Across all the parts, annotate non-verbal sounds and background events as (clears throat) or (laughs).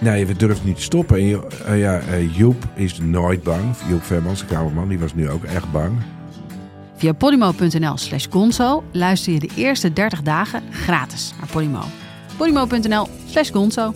Nee, we durven niet te stoppen. En eh, ja, eh, Joep is nooit bang. Joep Vermans, de kamerman, die was nu ook echt bang. Via podimo.nl slash gonzo luister je de eerste 30 dagen gratis naar Podimo. podimo.nl slash gonzo.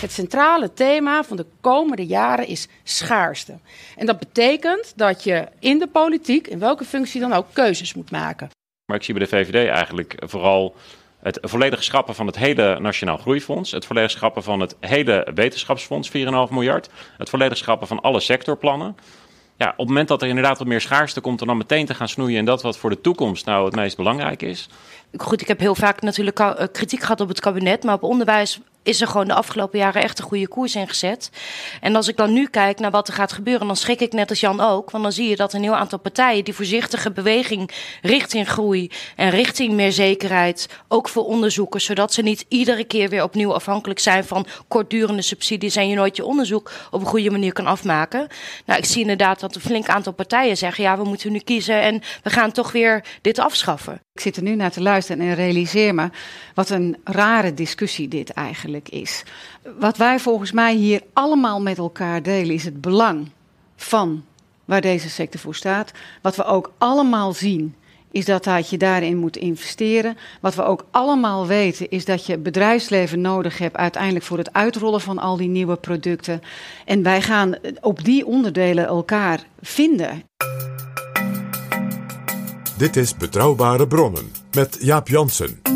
Het centrale thema van de komende jaren is schaarste. En dat betekent dat je in de politiek, in welke functie dan ook, keuzes moet maken. Maar ik zie bij de VVD eigenlijk vooral het volledig schrappen van het hele Nationaal Groeifonds. Het volledig schrappen van het hele wetenschapsfonds, 4,5 miljard. Het volledig schrappen van alle sectorplannen. Ja, op het moment dat er inderdaad wat meer schaarste komt, om dan meteen te gaan snoeien in dat wat voor de toekomst nou het meest belangrijk is. Goed, ik heb heel vaak natuurlijk eh, kritiek gehad op het kabinet, maar op onderwijs is er gewoon de afgelopen jaren echt een goede koers ingezet. En als ik dan nu kijk naar wat er gaat gebeuren, dan schrik ik net als Jan ook. Want dan zie je dat een heel aantal partijen die voorzichtige beweging richting groei en richting meer zekerheid, ook voor onderzoekers, zodat ze niet iedere keer weer opnieuw afhankelijk zijn van kortdurende subsidies en je nooit je onderzoek op een goede manier kan afmaken. Nou, ik zie inderdaad dat een flink aantal partijen zeggen, ja, we moeten nu kiezen en we gaan toch weer dit afschaffen. Ik zit er nu naar te luisteren en realiseer me wat een rare discussie dit eigenlijk is. Wat wij volgens mij hier allemaal met elkaar delen is het belang van waar deze sector voor staat. Wat we ook allemaal zien is dat, dat je daarin moet investeren. Wat we ook allemaal weten is dat je bedrijfsleven nodig hebt uiteindelijk voor het uitrollen van al die nieuwe producten. En wij gaan op die onderdelen elkaar vinden. Dit is Betrouwbare Bronnen met Jaap Jansen.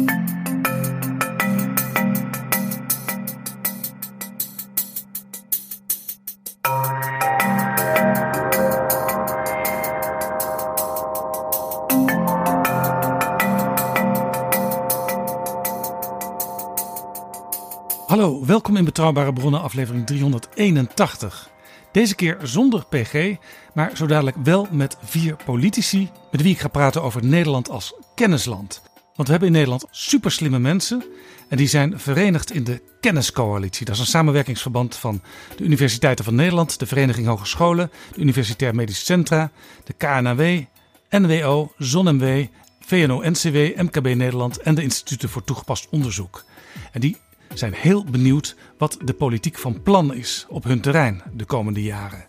Hallo, welkom in Betrouwbare Bronnen, aflevering 381. Deze keer zonder PG, maar zo dadelijk wel met vier politici met wie ik ga praten over Nederland als kennisland. Want we hebben in Nederland superslimme mensen en die zijn verenigd in de Kenniscoalitie. Dat is een samenwerkingsverband van de Universiteiten van Nederland, de Vereniging Hogescholen, de Universitair Medisch Centra, de KNAW, NWO, ZonMW, VNO-NCW, MKB Nederland en de Instituten voor Toegepast Onderzoek. En die zijn heel benieuwd wat de politiek van plan is op hun terrein de komende jaren.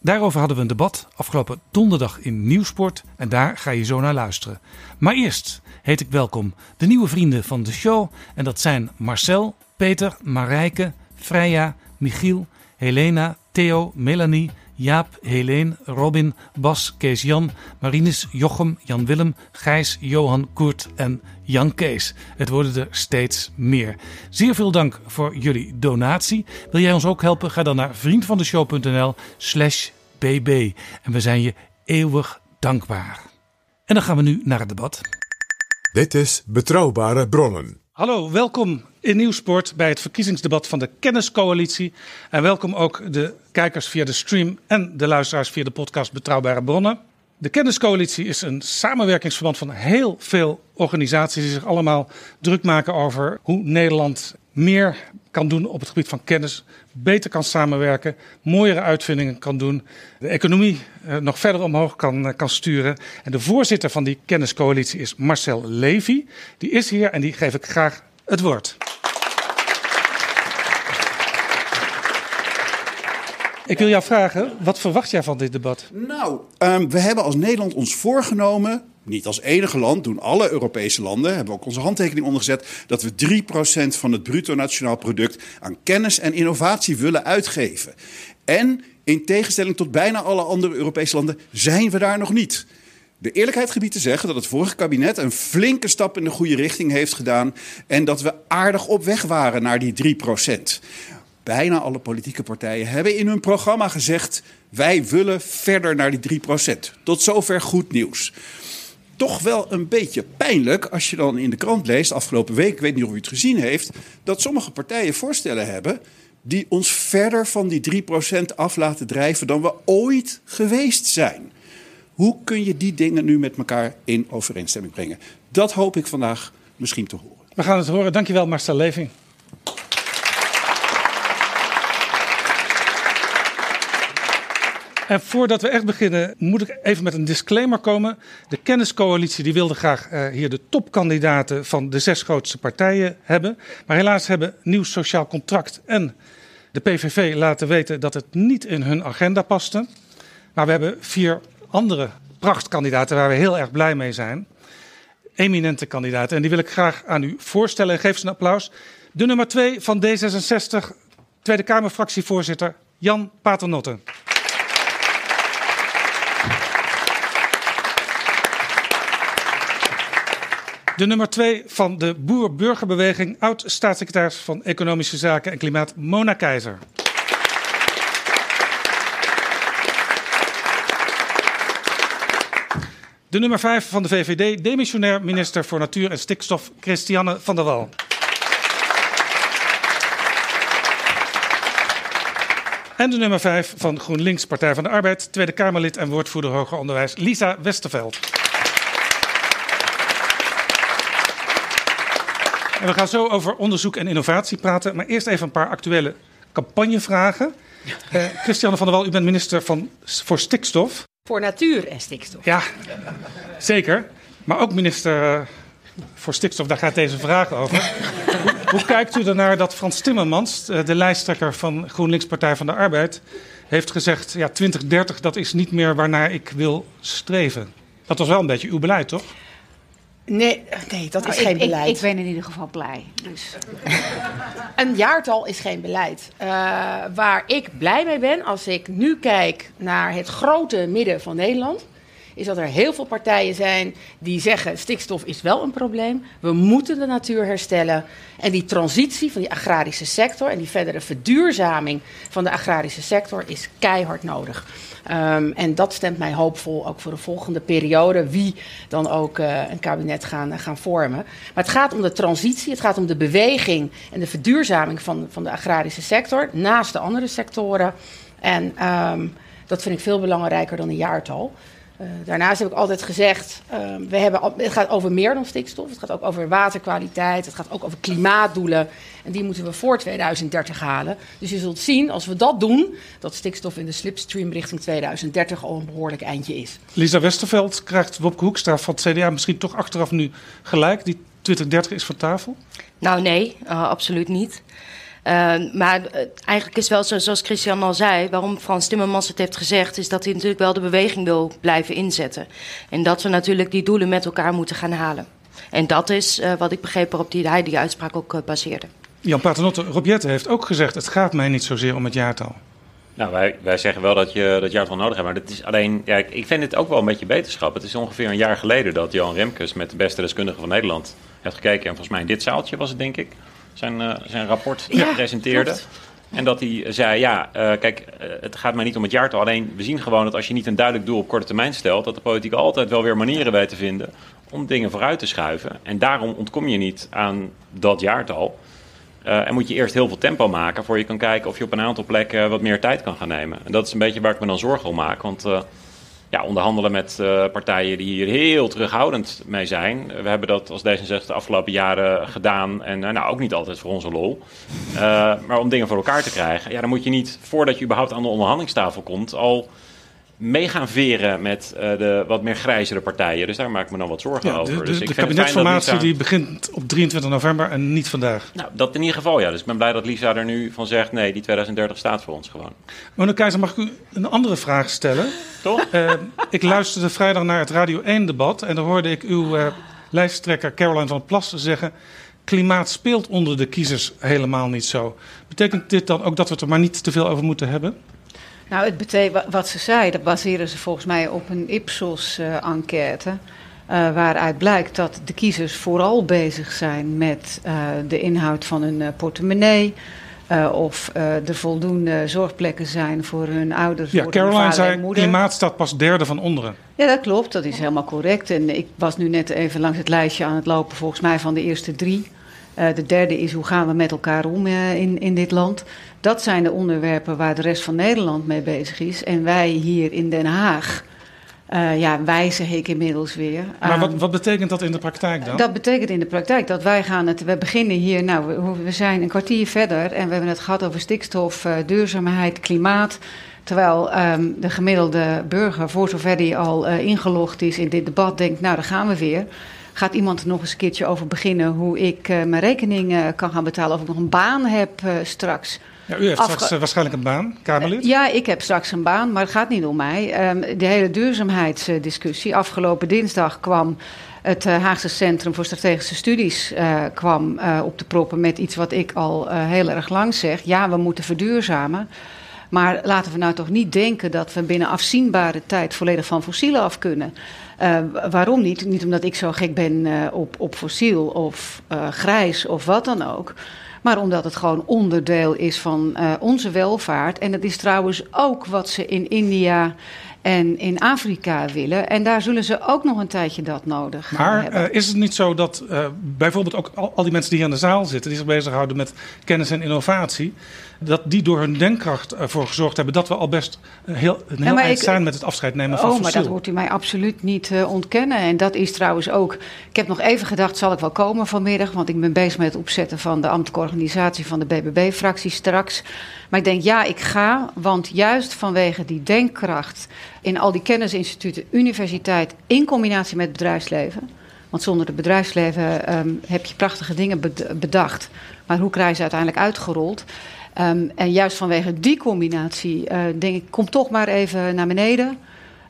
Daarover hadden we een debat afgelopen donderdag in Nieuwsport en daar ga je zo naar luisteren. Maar eerst heet ik welkom de nieuwe vrienden van de show en dat zijn Marcel, Peter, Marijke, Freya, Michiel, Helena, Theo, Melanie, Jaap, Helene, Robin, Bas, Kees-Jan, Marinus, Jochem, Jan-Willem, Gijs, Johan, Koert en Jan Kees. Het worden er steeds meer. Zeer veel dank voor jullie donatie. Wil jij ons ook helpen? Ga dan naar vriendvandeshow.nl slash bb. En we zijn je eeuwig dankbaar. En dan gaan we nu naar het debat. Dit is Betrouwbare Bronnen. Hallo, welkom in Nieuwsport bij het verkiezingsdebat van de Kenniscoalitie. En welkom ook de kijkers via de stream en de luisteraars via de podcast Betrouwbare Bronnen. De Kenniscoalitie is een samenwerkingsverband van heel veel organisaties die zich allemaal druk maken over hoe Nederland meer kan doen op het gebied van kennis, beter kan samenwerken, mooiere uitvindingen kan doen, de economie eh, nog verder omhoog kan, eh, kan sturen. En de voorzitter van die kenniscoalitie is Marcel Levy. Die is hier en die geef ik graag het woord. Ik wil jou vragen, wat verwacht jij van dit debat? Nou, ehm, we hebben als Nederland ons voorgenomen, niet als enige land, doen alle Europese landen, hebben ook onze handtekening ondergezet, dat we 3% van het bruto nationaal product aan kennis en innovatie willen uitgeven. En in tegenstelling tot bijna alle andere Europese landen zijn we daar nog niet. De eerlijkheid gebied te zeggen dat het vorige kabinet een flinke stap in de goede richting heeft gedaan en dat we aardig op weg waren naar die 3%. Bijna alle politieke partijen hebben in hun programma gezegd: wij willen verder naar die 3%. Tot zover goed nieuws. toch wel een beetje pijnlijk als je dan in de krant leest, afgelopen week, ik weet niet of u het gezien heeft, dat sommige partijen voorstellen hebben die ons verder van die 3% af laten drijven dan we ooit geweest zijn. Hoe kun je die dingen nu met elkaar in overeenstemming brengen? Dat hoop ik vandaag misschien te horen. We gaan het horen. Dankjewel, Marcel Leving. En voordat we echt beginnen, moet ik even met een disclaimer komen. De kenniscoalitie die wilde graag uh, hier de topkandidaten van de zes grootste partijen hebben. Maar helaas hebben Nieuw Sociaal Contract en de PVV laten weten dat het niet in hun agenda paste. Maar we hebben vier andere prachtkandidaten waar we heel erg blij mee zijn. Eminente kandidaten. En die wil ik graag aan u voorstellen. En geef ze een applaus. De nummer twee van D66, Tweede Kamerfractievoorzitter Jan Paternotte. De nummer twee van de Boer-Burgerbeweging, oud-staatssecretaris van Economische Zaken en Klimaat, Mona Keizer. De nummer 5 van de VVD, demissionair minister voor Natuur en Stikstof, Christiane van der Wal. En de nummer 5 van GroenLinks, Partij van de Arbeid, Tweede Kamerlid en woordvoerder hoger onderwijs, Lisa Westerveld. En we gaan zo over onderzoek en innovatie praten. Maar eerst even een paar actuele campagnevragen. Uh, Christiane van der Wal, u bent minister van, voor stikstof. Voor natuur en stikstof. Ja, zeker. Maar ook minister uh, voor stikstof, daar gaat deze vraag over. hoe, hoe, kijkt u ernaar dat Frans Timmermans, uh, de lijsttrekker van GroenLinks Partij van de Arbeid, heeft gezegd: ja, 2030 dat is niet meer waarnaar ik wil streven? Dat was wel een beetje uw beleid, toch? Nee, nee dat Nou, is ik- geen beleid. Ik, ben in ieder geval blij. Dus. (laughs) Een jaartal is geen beleid. Eh, waar ik blij mee ben, als ik nu kijk naar het grote midden van Nederland, is dat er heel veel partijen zijn die zeggen: stikstof is wel een probleem. We moeten de natuur herstellen. En die transitie van die agrarische sector en die verdere verduurzaming van de agrarische sector is keihard nodig. Ehm, en dat stemt mij hoopvol ook voor de volgende periode, wie dan ook eh, een kabinet gaan, gaan vormen. Maar het gaat om de transitie, het gaat om de beweging en de verduurzaming van, van de agrarische sector naast de andere sectoren. En ehm, dat vind ik veel belangrijker dan een jaartal. Eh, daarnaast heb ik altijd gezegd, ehm, we hebben, het gaat over meer dan stikstof. Het gaat ook over waterkwaliteit, het gaat ook over klimaatdoelen. En die moeten we voor 2030 halen. Dus je zult zien, als we dat doen, dat stikstof in de slipstream richting 2030 al een behoorlijk eindje is. Lisa Westerveld krijgt Wopke Hoekstra van het CDA misschien toch achteraf nu gelijk. Die 2030 is van tafel. Nou, nee, eh, absoluut niet. Eh, maar eh, eigenlijk is wel zo, zoals Christian al zei, waarom Frans Timmermans het heeft gezegd, is dat hij natuurlijk wel de beweging wil blijven inzetten. En dat we natuurlijk die doelen met elkaar moeten gaan halen. En dat is eh, wat ik begreep waarop die, hij die uitspraak ook eh, baseerde. Jan Paternotte, Rob Jetten heeft ook gezegd: het gaat mij niet zozeer om het jaartal. Nou, wij, wij zeggen wel dat je dat jaartal nodig hebt. Maar dat is alleen, ja, ik ik vind het ook wel een beetje beterschap. Het is ongeveer een jaar geleden dat Johan Remkes met de beste deskundigen van Nederland heeft gekeken. En volgens mij in dit zaaltje was het, denk ik, zijn, eh, zijn rapport Ja, presenteerde. klopt. En dat hij zei, ja, eh, kijk, eh, het gaat mij niet om het jaartal. Alleen, we zien gewoon dat als je niet een duidelijk doel op korte termijn stelt... dat de politiek altijd wel weer manieren weet te vinden om dingen vooruit te schuiven. En daarom ontkom je niet aan dat jaartal. En moet je eerst heel veel tempo maken voor je kan kijken of je op een aantal plekken wat meer tijd kan gaan nemen. En dat is een beetje waar ik me dan zorgen om maak. Want ja, onderhandelen met eh, partijen die hier heel terughoudend mee zijn. We hebben dat als D66 de afgelopen jaren gedaan. En eh, nou, ook niet altijd voor onze lol. Eh, maar om dingen voor elkaar te krijgen, ja, dan moet je niet voordat je überhaupt aan de onderhandelingstafel komt al mee gaan veren met eh, de wat meer grijzere partijen. Dus daar maak ik me dan wat zorgen Ja, de over. de, dus de kabinetsformatie Lisa- die begint op 23 november en niet vandaag. Nou, dat in ieder geval, ja. Dus ik ben blij dat Lisa er nu van zegt... nee, die 2030 staat voor ons gewoon. Mona Keizer, mag ik u een andere vraag stellen? Toch? Eh, ik luisterde vrijdag naar het Radio 1-debat en daar hoorde ik uw eh, lijsttrekker Caroline van Plassen zeggen... klimaat speelt onder de kiezers helemaal niet zo. Betekent dit dan ook dat we het er maar niet te veel over moeten hebben? Nou, het betekent, wat ze zei, dat baseren ze volgens mij op een Ipsos-enquête. eh, waaruit blijkt dat de kiezers vooral bezig zijn met eh, de inhoud van hun eh, portemonnee. of er voldoende zorgplekken zijn voor hun ouders. Ja, voor hun Caroline zei klimaat staat pas derde van onderen. Ja, dat klopt. Dat is helemaal correct. En ik was nu net even langs het lijstje aan het lopen, volgens mij van de eerste drie. Uh, de derde is hoe gaan we met elkaar om uh, in, in dit land. Dat zijn de onderwerpen waar de rest van Nederland mee bezig is. En wij hier in Den Haag uh, ja, wijzig ik inmiddels weer. Maar wat, wat, betekent dat in de praktijk dan? Dat betekent in de praktijk dat wij gaan het. We beginnen hier, nou, we, we zijn een kwartier verder en we hebben het gehad over stikstof, uh, duurzaamheid, klimaat. Terwijl um, de gemiddelde burger, voor zover die al uh, ingelogd is in dit debat, denkt: Nou, daar gaan we weer. Gaat iemand er nog eens een keertje over beginnen hoe ik mijn rekening kan gaan betalen? Of ik nog een baan heb straks? Ja, u heeft Afge straks uh, waarschijnlijk een baan, Kamerlid? Ja, ik heb straks een baan, maar het gaat niet om mij. Um, de hele duurzaamheidsdiscussie. Afgelopen dinsdag kwam het uh, Haagse Centrum voor Strategische Studies uh, kwam, op de proppen met iets wat ik al heel erg lang zeg. Ja, we moeten verduurzamen. Maar laten we nou toch niet denken dat we binnen afzienbare tijd volledig van fossielen af kunnen. Uh, waarom niet? Niet omdat ik zo gek ben uh, op, op fossiel of uh, grijs of wat dan ook. Maar omdat het gewoon onderdeel is van uh, onze welvaart. En dat is trouwens ook wat ze in India en in Afrika willen. En daar zullen ze ook nog een tijdje dat nodig maar, hebben. Maar uh, is het niet zo dat uh, bijvoorbeeld ook al, al, die mensen die hier in de zaal zitten... die zich bezighouden met kennis en innovatie... dat die door hun denkkracht ervoor gezorgd hebben... dat we al best heel, een heel ja, eind zijn met het afscheid nemen van oh, fossiel. maar dat hoort u mij absoluut niet uh, ontkennen. En dat is trouwens ook... Ik heb nog even gedacht, zal ik wel komen vanmiddag... want ik ben bezig met het opzetten van de ambtelijke organisatie... van de BBB-fractie straks... Maar ik denk, ja, ik ga, want juist vanwege die denkkracht in al die kennisinstituten, universiteit, in combinatie met het bedrijfsleven. Want zonder het bedrijfsleven um, heb je prachtige dingen bedacht. Maar hoe krijg je ze uiteindelijk uitgerold? Um, en juist vanwege die combinatie uh, denk ik, kom toch maar even naar beneden.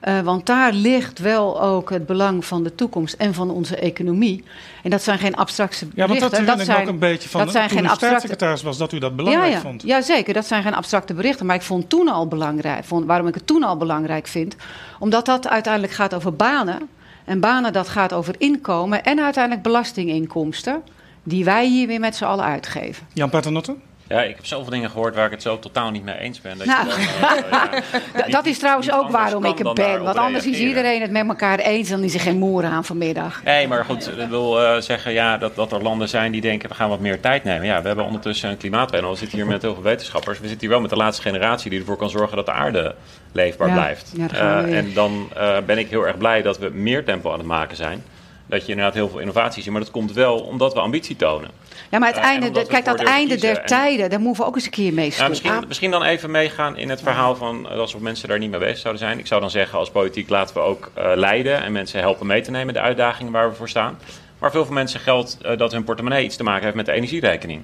Uh, want daar ligt wel ook het belang van de toekomst en van onze economie. En dat zijn geen abstracte berichten. Ja, want dat, dat zijn, ook een beetje van dat zijn geen abstracte... staatssecretaris was, dat u dat belangrijk ja, ja. vond. Ja, zeker. Dat zijn geen abstracte berichten. Maar ik vond toen al belangrijk. Vond, waarom ik het toen al belangrijk vind. Omdat dat uiteindelijk gaat over banen. En banen, dat gaat over inkomen en uiteindelijk belastinginkomsten. Die wij hier weer met z'n allen uitgeven. Jan Paternotte? Ja, ik heb zoveel dingen gehoord waar ik het zo totaal niet mee eens ben. Dat, nou, dan, uh, ja, (laughs) dat is trouwens ook waarom ik het ben. Want anders is iedereen het met elkaar eens en dan is er geen moer aan vanmiddag. Nee, maar goed, ik wil uh, zeggen ja, dat, dat er landen zijn die denken we gaan wat meer tijd nemen. Ja, we hebben ondertussen een klimaatpanel. We zitten hier met heel veel wetenschappers. We zitten hier wel met de laatste generatie die ervoor kan zorgen dat de aarde leefbaar ja, blijft. Ja, uh, en dan ben ik heel erg blij dat we meer tempo aan het maken zijn. Dat je inderdaad heel veel innovatie ziet. Maar dat komt wel omdat we ambitie tonen. Ja, maar het einde, de, kijk, dat einde der tijden, daar moeten we ook eens een keer mee ja, misschien, misschien dan even meegaan in het verhaal van alsof mensen daar niet mee bezig zouden zijn. Ik zou dan zeggen, als politiek laten we ook uh, leiden en mensen helpen mee te nemen de uitdagingen waar we voor staan. Maar veel van mensen geldt uh, dat hun portemonnee iets te maken heeft met de energierekening.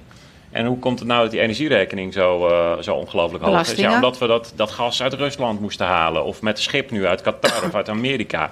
En hoe komt het nou dat die energierekening zo, uh, zo ongelooflijk hoog is? Ja, omdat we dat, dat gas uit Rusland moesten halen. Of met schip nu uit Qatar of uit Amerika.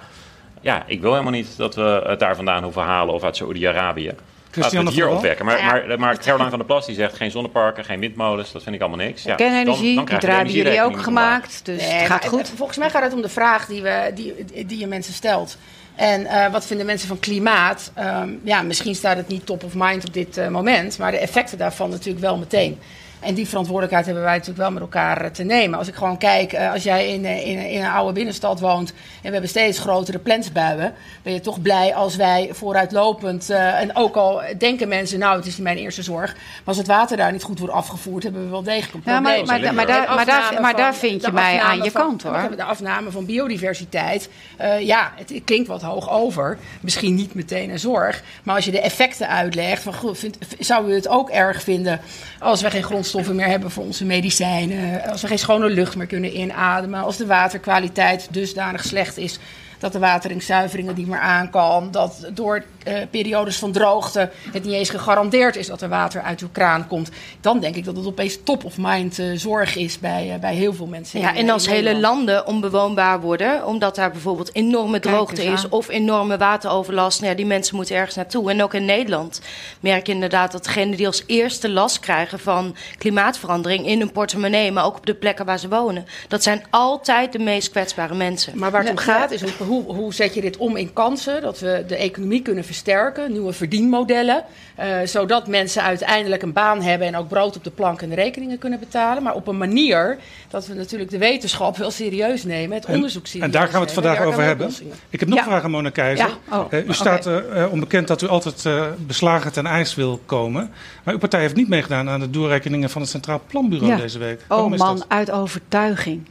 Ja, ik wil helemaal niet dat we het daar vandaan hoeven halen of uit Saoedi-Arabië. Laten we het hier opwekken. Maar, ja. maar, maar Caroline van der Plas die zegt geen zonneparken, geen windmolens. Dat vind ik allemaal niks. Ja, Kernenergie, dan, dan die hebben jullie ook gemaakt. Dus nee, het gaat goed. Volgens mij gaat het om de vraag die, we, die, die je mensen stelt. En uh, wat vinden mensen van klimaat? Um, ja, misschien staat het niet top of mind op dit uh, moment. Maar de effecten daarvan natuurlijk wel meteen. En die verantwoordelijkheid hebben wij natuurlijk wel met elkaar te nemen. Als ik gewoon kijk, uh, als jij in, in, in, een oude binnenstad woont en we hebben steeds grotere plensbuien, ben je toch blij als wij vooruitlopend, uh, en ook al denken mensen, nou het is niet mijn eerste zorg, maar als het water daar niet goed wordt afgevoerd, hebben we wel degelijk een probleem. Ja, maar, maar, maar, daar, maar, daar, maar daar vind je mij aan je van, kant hoor. De afname van biodiversiteit, uh, ja, het klinkt wat hoog over. Misschien niet meteen een zorg, maar als je de effecten uitlegt, van, goed, vind, zou u het ook erg vinden als we geen grondstoffen meer hebben voor onze medicijnen, als we geen schone lucht meer kunnen inademen, als de waterkwaliteit dusdanig slecht is dat de wateringszuiveringen niet meer aankan, dat door uh, periodes van droogte het niet eens gegarandeerd is dat er water uit uw kraan komt, dan denk ik dat het opeens top of mind uh, zorg is bij, uh, bij heel veel mensen. Ja, in, en als hele landen onbewoonbaar worden, omdat daar bijvoorbeeld enorme droogte is of enorme wateroverlast, nou ja, die mensen moeten ergens naartoe. En ook in Nederland merk je inderdaad dat degenen die als eerste last krijgen van klimaatverandering in hun portemonnee, maar ook op de plekken waar ze wonen, dat zijn altijd de meest kwetsbare mensen. Maar waar het om gaat is hoe, hoe zet je dit om in kansen, dat we de economie kunnen versterken, nieuwe verdienmodellen. Uh, zodat mensen uiteindelijk een baan hebben en ook brood op de plank en de rekeningen kunnen betalen. Maar op een manier dat we natuurlijk de wetenschap wel serieus nemen, het onderzoek serieus En daar gaan we het vandaag over hebben. Ik heb nog Ja. vragen, Mona Keizer. Ja. Oh, Eh, u staat eh, onbekend dat u altijd eh, beslagen ten ijs wil komen. Maar uw partij heeft niet meegedaan aan de doorrekeningen van het Centraal Planbureau Ja. deze week. Oh Waarom is man, dat? uit overtuiging.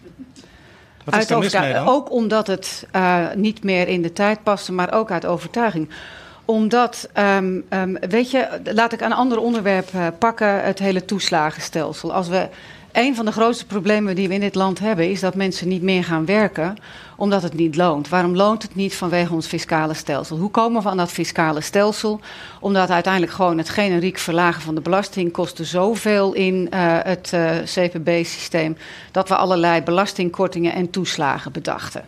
Wat is Uit daar mis mee overtuiging. dan? Ook omdat het eh, niet meer in de tijd paste, maar ook uit overtuiging. Omdat, ehm, ehm, weet je, laat ik een ander onderwerp eh, pakken, het hele toeslagenstelsel. Als we, een van de grootste problemen die we in dit land hebben, is dat mensen niet meer gaan werken omdat het niet loont. Waarom loont het niet vanwege ons fiscale stelsel? Hoe komen we aan dat fiscale stelsel? Omdat uiteindelijk gewoon het generiek verlagen van de belasting kostte zoveel in eh, het eh, CPB-systeem dat we allerlei belastingkortingen en toeslagen bedachten.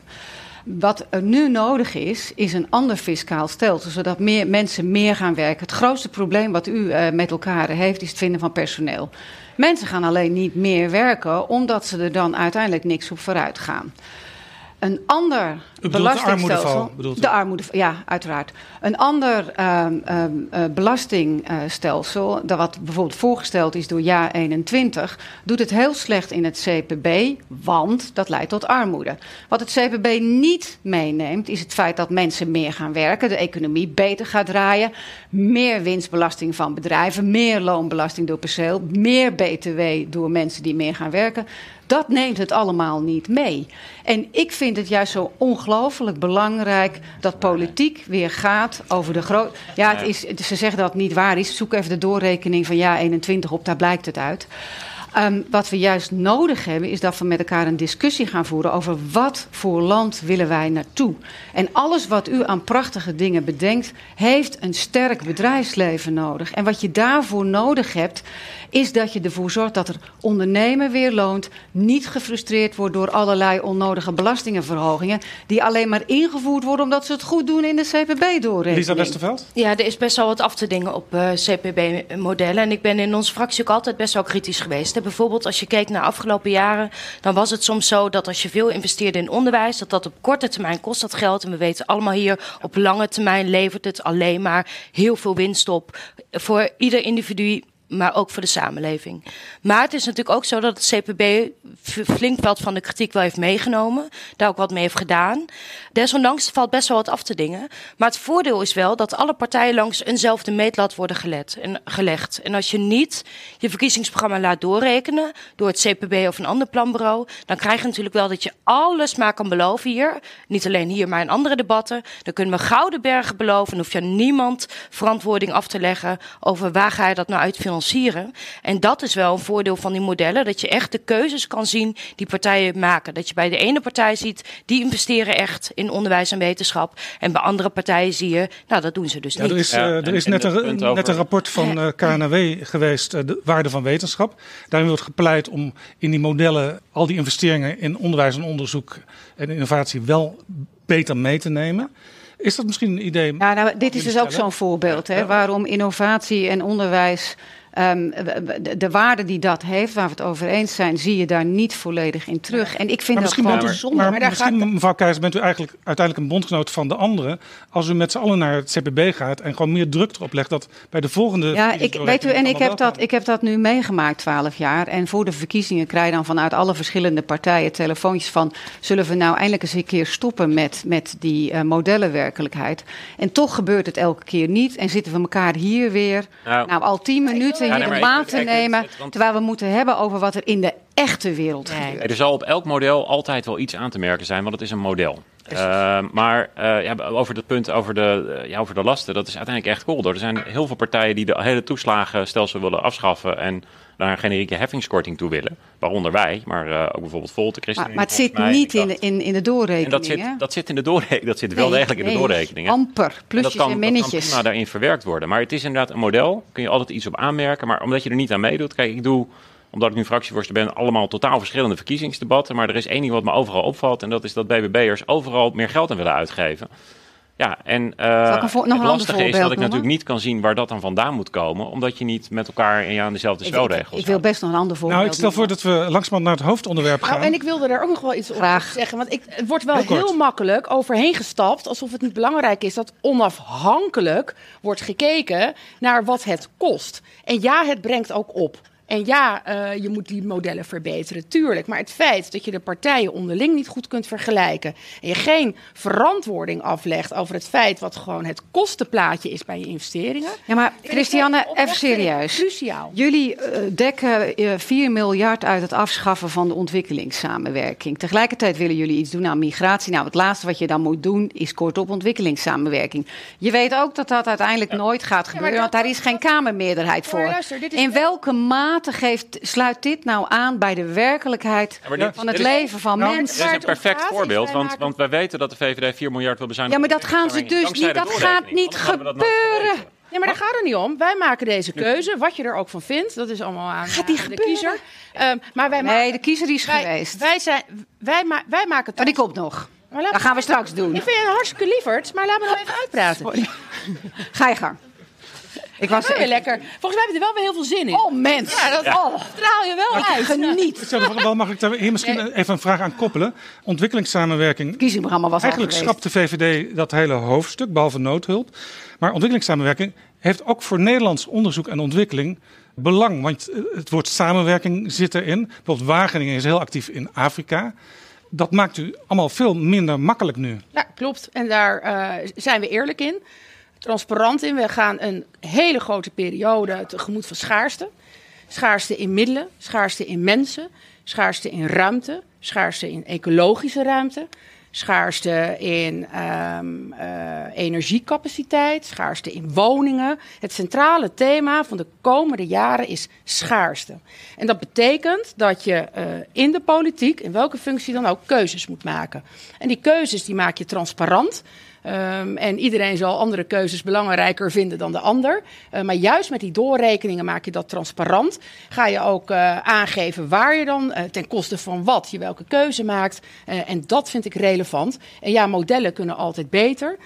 Wat er nu nodig is, is een ander fiscaal stelsel, zodat meer mensen meer gaan werken. Het grootste probleem wat u eh, met elkaar heeft, is het vinden van personeel. Mensen gaan alleen niet meer werken, omdat ze er dan uiteindelijk niks op vooruit gaan. Een ander de belastingstelsel. De armoede, ja, uiteraard. Een ander ehm, ehm, eh, belastingstelsel, dat wat bijvoorbeeld voorgesteld is door jaar 21, doet het heel slecht in het CPB, want dat leidt tot armoede. Wat het CPB niet meeneemt, is het feit dat mensen meer gaan werken, de economie beter gaat draaien, meer winstbelasting van bedrijven, meer loonbelasting door perceel, meer BTW door mensen die meer gaan werken. Dat neemt het allemaal niet mee. En ik vind het juist zo ongelooflijk belangrijk dat politiek weer gaat over de groot. Ja, het is, ze zeggen dat het niet waar is. Zoek even de doorrekening van jaar 21 op, daar blijkt het uit. Ehm, wat we juist nodig hebben, is dat we met elkaar een discussie gaan voeren over wat voor land willen wij naartoe. En alles wat u aan prachtige dingen bedenkt, heeft een sterk bedrijfsleven nodig. En wat je daarvoor nodig hebt, is dat je ervoor zorgt dat er ondernemen weer loont, niet gefrustreerd wordt door allerlei onnodige belastingenverhogingen, die alleen maar ingevoerd worden omdat ze het goed doen in de CPB-doorrekening. Lisa Westerveld? Ja, er is best wel wat af te dingen op eh, CPB-modellen. En ik ben in onze fractie ook altijd best wel kritisch geweest. Hè. Bijvoorbeeld als je keek naar afgelopen jaren... dan was het soms zo dat als je veel investeerde in onderwijs... dat dat op korte termijn kost dat geld. En we weten allemaal hier, op lange termijn levert het alleen maar heel veel winst op... voor ieder individu maar ook voor de samenleving. Maar het is natuurlijk ook zo dat het CPB flink wat van de kritiek wel heeft meegenomen. Daar ook wat mee heeft gedaan. Desondanks valt best wel wat af te dingen. Maar het voordeel is wel dat alle partijen langs eenzelfde meetlat worden gelet en, gelegd. En als je niet je verkiezingsprogramma laat doorrekenen door het CPB of een ander planbureau, dan krijg je natuurlijk wel dat je alles maar kan beloven hier. Niet alleen hier, maar in andere debatten. Dan kunnen we gouden bergen beloven. Dan hoef je niemand verantwoording af te leggen over waar ga je dat nou uit financieren. En dat is wel een voordeel van die modellen. Dat je echt de keuzes kan zien die partijen maken. Dat je bij de ene partij ziet, die investeren echt in onderwijs en wetenschap. En bij andere partijen zie je, nou dat doen ze dus Ja, niet. er is, Ja, eh, en- er is en net, een, net een rapport van eh, KNW geweest, eh, de waarde van wetenschap. Daarin wordt gepleit om in die modellen al die investeringen in onderwijs en onderzoek en innovatie wel beter mee te nemen. Is dat misschien een idee? Ja, nou, dit is dus ook zo'n voorbeeld hè, Ja. waarom innovatie en onderwijs. Ehm, de, de waarde die dat heeft, waar we het over eens zijn, zie je daar niet volledig in terug. En ik vind Maar dat misschien, gewoon bent u, bijzonder. maar Maar daar misschien gaat- mevrouw Keizer, bent u eigenlijk uiteindelijk een bondgenoot van de anderen. Als u met z'n allen naar het CPB gaat en gewoon meer druk erop legt dat bij de volgende. Ja, ik, weet u, en ik heb, dat, ik heb dat nu meegemaakt, twaalf jaar. En voor de verkiezingen krijg je dan vanuit alle verschillende partijen telefoontjes van... zullen we nou eindelijk eens een keer stoppen met, met die eh, modellenwerkelijkheid? En toch gebeurt het elke keer niet. En zitten we elkaar hier weer Nou, nou, al tien minuten Ja, hier nee, de te nemen... het- want- terwijl we moeten hebben over wat er in de echte wereld gebeurt. Er zal op elk model altijd wel iets aan te merken zijn, want het is een model. Uh, maar uh, ja, over het punt over de, uh, ja, over de lasten, dat is uiteindelijk echt cool. Er zijn heel veel partijen die de hele toeslagenstelsel willen afschaffen en naar een generieke heffingskorting toe willen. Waaronder wij, maar ook bijvoorbeeld Volt, de Maar, ChristenUnie. maar het zit mij. niet in, de- in, in de doorrekening. En dat zit, hè? dat zit in de doorrekening. (laughs) Dat zit wel Nee, degelijk in de doorrekening. Amper, En dat plusjes kan, en dat kan minnetjes. prima daarin verwerkt worden. Maar het is inderdaad een model. Kun je altijd iets op aanmerken. Maar omdat je er niet aan meedoet. Kijk, ik doe, omdat ik nu fractievoorzitter ben, allemaal totaal verschillende verkiezingsdebatten. Maar er is één ding wat me overal opvalt. En dat is dat BBB'ers overal meer geld aan willen uitgeven. Ja, en uh, nog het een lastige is dat ik noemen? natuurlijk niet kan zien waar dat dan vandaan moet komen, omdat je niet met elkaar in aan dezelfde spelregels ik, ik, wil best nog een ander voorbeeld Nou, ik stel voor dat we langzamerhand naar het hoofdonderwerp gaan. Nou, en ik wilde daar ook nog wel iets Graag. op zeggen. Want ik, het wordt wel Heel makkelijk overheen gestapt. Alsof het niet belangrijk is dat onafhankelijk wordt gekeken naar wat het kost. En ja, het brengt ook op. En ja, eh, je moet die modellen verbeteren, tuurlijk. Maar het feit dat je de partijen onderling niet goed kunt vergelijken. en je geen verantwoording aflegt over het feit wat gewoon het kostenplaatje is bij je investeringen. Ja, maar Christiane, even serieus. Cruciaal. Jullie eh, dekken eh, 4 miljard uit het afschaffen van de ontwikkelingssamenwerking. Tegelijkertijd willen jullie iets doen aan migratie. Nou, het laatste wat je dan moet doen is kort op ontwikkelingssamenwerking. Je weet ook dat dat uiteindelijk nooit gaat gebeuren, dat- want daar is geen Kamermeerderheid voor. maar luister, dit is In wel- welke mate geeft, sluit dit nou aan bij de werkelijkheid dit- van het is- leven van Nou, mensen? Dit is een het perfect voorbeeld, want, want wij weten dat de VVD 4 miljard wil bezuinigen. Ja, maar dat gaan ze dus niet. Dat gaat niet gebeuren. Ja, maar daar gaat het niet om. Wij maken deze keuze. Wat je er ook van vindt, dat is allemaal aan, Gaat die aan de kiezer. Ehm, maar wij Nee, maken- de kiezer die is wij, geweest. Wij, zijn, wij, ma wij maken Maar die komt nog. Maar laat Dat gaan we straks doen. Ik vind je een hartstikke lieverd, maar laat me nou even uitpraten. Ga je gang. Ik was weer lekker. Volgens mij hebben we er wel weer heel veel zin in. Oh, mens. Ja, dat oh, straal je wel uit. Geniet. Wel mag ik daar hier misschien even een vraag aan koppelen? Ontwikkelingssamenwerking. Het verkiezingsprogramma was Eigenlijk schrapt de VVD dat hele hoofdstuk, behalve noodhulp. Maar ontwikkelingssamenwerking heeft ook voor Nederlands onderzoek en ontwikkeling belang. Want eh, het woord samenwerking zit erin. Bijvoorbeeld Wageningen is heel actief in Afrika. Dat maakt u allemaal veel minder makkelijk nu. Ja, klopt. En daar eh, zijn we eerlijk in. Transparant in. We gaan een hele grote periode tegemoet van schaarste. Schaarste in middelen, schaarste in mensen, schaarste in ruimte, schaarste in ecologische ruimte, schaarste in eh, energiecapaciteit, schaarste in woningen. Het centrale thema van de komende jaren is schaarste. En dat betekent dat je eh, in de politiek, in welke functie dan ook, keuzes moet maken. En die keuzes die maak je transparant. Ehm, en iedereen zal andere keuzes belangrijker vinden dan de ander. Eh, maar juist met die doorrekeningen maak je dat transparant. Ga je ook eh, aangeven waar je dan eh, ten koste van wat je welke keuze maakt. En dat vind ik relevant. En ja, modellen kunnen altijd beter.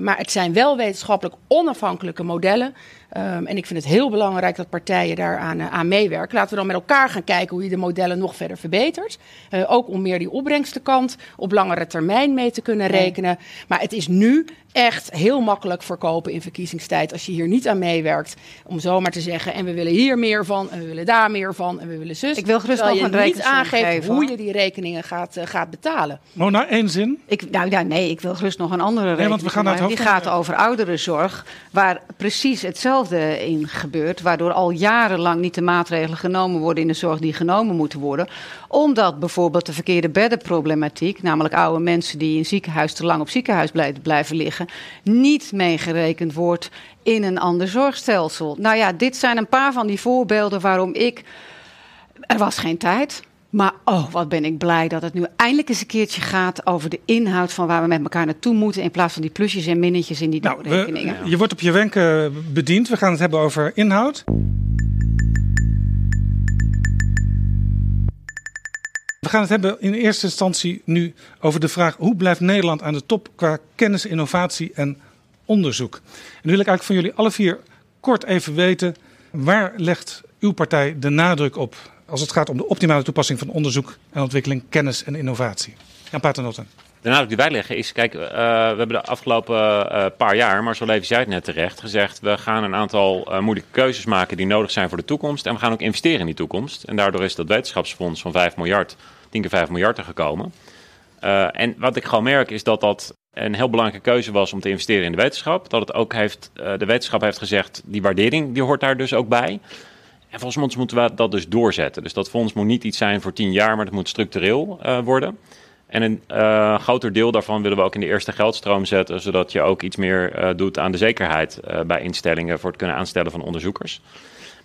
Maar het zijn wel wetenschappelijk onafhankelijke modellen. Ehm, en ik vind het heel belangrijk dat partijen daaraan eh, aan meewerken. Laten we dan met elkaar gaan kijken hoe je de modellen nog verder verbetert. Eh, ook om meer die opbrengstenkant op langere termijn mee te kunnen rekenen. Maar het is nu echt heel makkelijk verkopen in verkiezingstijd als je hier niet aan meewerkt. Om zomaar te zeggen, en we willen hier meer van, en we willen daar meer van, en we willen zus. Ik wil gerust nog een niet rekensom aangeeft geven, hoe je die rekeningen gaat, eh, gaat betalen. Mona, één zin. Ik, nou, ja, nee, ik wil gerust nog een andere reden. want we gaan naar het Die gaat over ouderenzorg, waar precies hetzelfde in gebeurt. Waardoor al jarenlang niet de maatregelen genomen worden in de zorg die genomen moeten worden. Omdat bijvoorbeeld de verkeerde beddenproblematiek, namelijk oude mensen die in ziekenhuis te lang op ziekenhuis blij- blijven liggen, niet meegerekend wordt in een ander zorgstelsel. Nou ja, dit zijn een paar van die voorbeelden waarom ik. Er was geen tijd. Maar oh, wat ben ik blij dat het nu eindelijk eens een keertje gaat over de inhoud van waar we met elkaar naartoe moeten. In plaats van die plusjes en minnetjes in die Nou, doorrekeningen. we, je wordt op je wenken bediend. We gaan het hebben over inhoud. We gaan het hebben in eerste instantie nu over de vraag hoe blijft Nederland aan de top qua kennis, innovatie en onderzoek. En nu wil ik eigenlijk van jullie alle vier kort even weten waar legt uw partij de nadruk op als het gaat om de optimale toepassing van onderzoek en ontwikkeling, kennis en innovatie. Jan Paternotten. De nadruk die wij leggen is, kijk, eh, we hebben de afgelopen eh, paar jaar, maar zo Levi zei het net terecht, gezegd, we gaan een aantal eh, moeilijke keuzes maken die nodig zijn voor de toekomst. En we gaan ook investeren in die toekomst. En daardoor is dat wetenschapsfonds van 5 miljard, 10 keer 5 miljard er gekomen. Eh, en wat ik gewoon merk is dat dat een heel belangrijke keuze was om te investeren in de wetenschap. Dat het ook heeft, eh, de wetenschap heeft gezegd, die waardering die hoort daar dus ook bij. En volgens ons moeten we dat dus doorzetten. Dus dat fonds moet niet iets zijn voor 10 jaar, maar het moet structureel eh, worden. En een groter deel daarvan willen we ook in de eerste geldstroom zetten, zodat je ook iets meer doet aan de zekerheid bij instellingen voor het kunnen aanstellen van onderzoekers.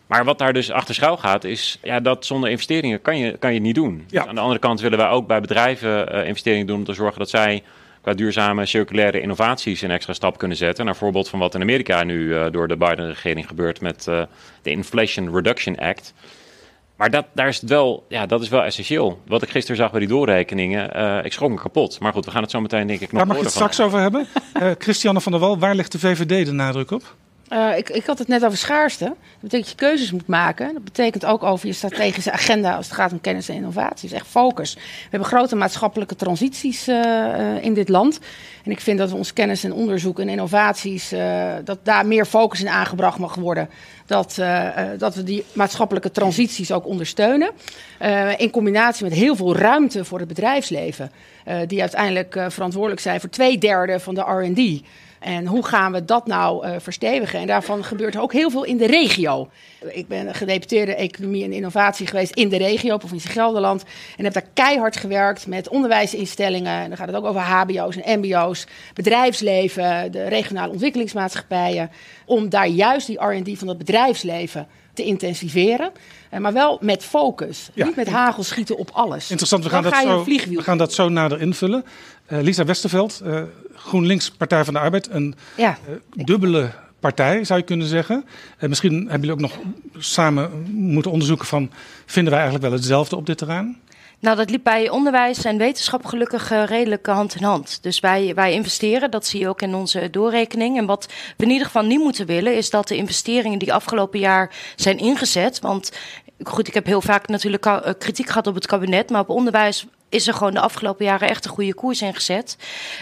Maar wat daar dus achter schuil gaat, is ja, dat zonder investeringen kan je, kan je het niet doen. Ja. Dus aan de andere kant willen wij ook bij bedrijven eh, investeringen doen om te zorgen dat zij qua duurzame circulaire innovaties een extra stap kunnen zetten. Naar voorbeeld van wat in Amerika nu eh, door de Biden-regering gebeurt met eh, de Inflation Reduction Act. Maar dat, daar is het wel, ja, dat is wel essentieel. Wat ik gisteren zag bij die doorrekeningen, uh, ik schrok me kapot. Maar goed, we gaan het zo meteen denk ik nog Daar mag je het straks over hebben. Uh, Christiane van der Wal, waar ligt de VVD de nadruk op? Uh, ik, ik, had het net over schaarste. Dat betekent dat je keuzes moet maken. Dat betekent ook over je strategische agenda als het gaat om kennis en innovatie. Dus echt focus. We hebben grote maatschappelijke transities uh, uh, in dit land. En ik vind dat we ons kennis en onderzoek en innovaties, dat daar meer focus in aangebracht mag worden. Dat, dat we die maatschappelijke transities ook ondersteunen. in combinatie met heel veel ruimte voor het bedrijfsleven. die uiteindelijk verantwoordelijk zijn voor twee derde van de RD. En hoe gaan we dat nou uh, verstevigen? En daarvan gebeurt ook heel veel in de regio. Ik ben gedeputeerde economie en innovatie geweest in de regio, provincie Gelderland. En heb daar keihard gewerkt met onderwijsinstellingen. En dan gaat het ook over HBO's en MBO's, bedrijfsleven, de regionale ontwikkelingsmaatschappijen. Om daar juist die RD van het bedrijfsleven te intensiveren. Uh, maar wel met focus. Ja. Niet met hagel schieten op alles. Interessant, we gaan, dat, zo, we gaan dat zo nader invullen. Uh, Lisa Westerveld, uh, GroenLinks Partij van de Arbeid. Een ja. dubbele partij, zou je kunnen zeggen. misschien hebben jullie ook nog samen moeten onderzoeken van... vinden wij eigenlijk wel hetzelfde op dit terrein? Nou, dat liep bij onderwijs en wetenschap gelukkig uh, redelijk hand in hand. Dus wij, wij investeren, dat zie je ook in onze doorrekening. En wat we in ieder geval niet moeten willen, is dat de investeringen die afgelopen jaar zijn ingezet. Want goed, ik heb heel vaak natuurlijk kritiek gehad op het kabinet, maar op onderwijs is er gewoon de afgelopen jaren echt een goede koers ingezet.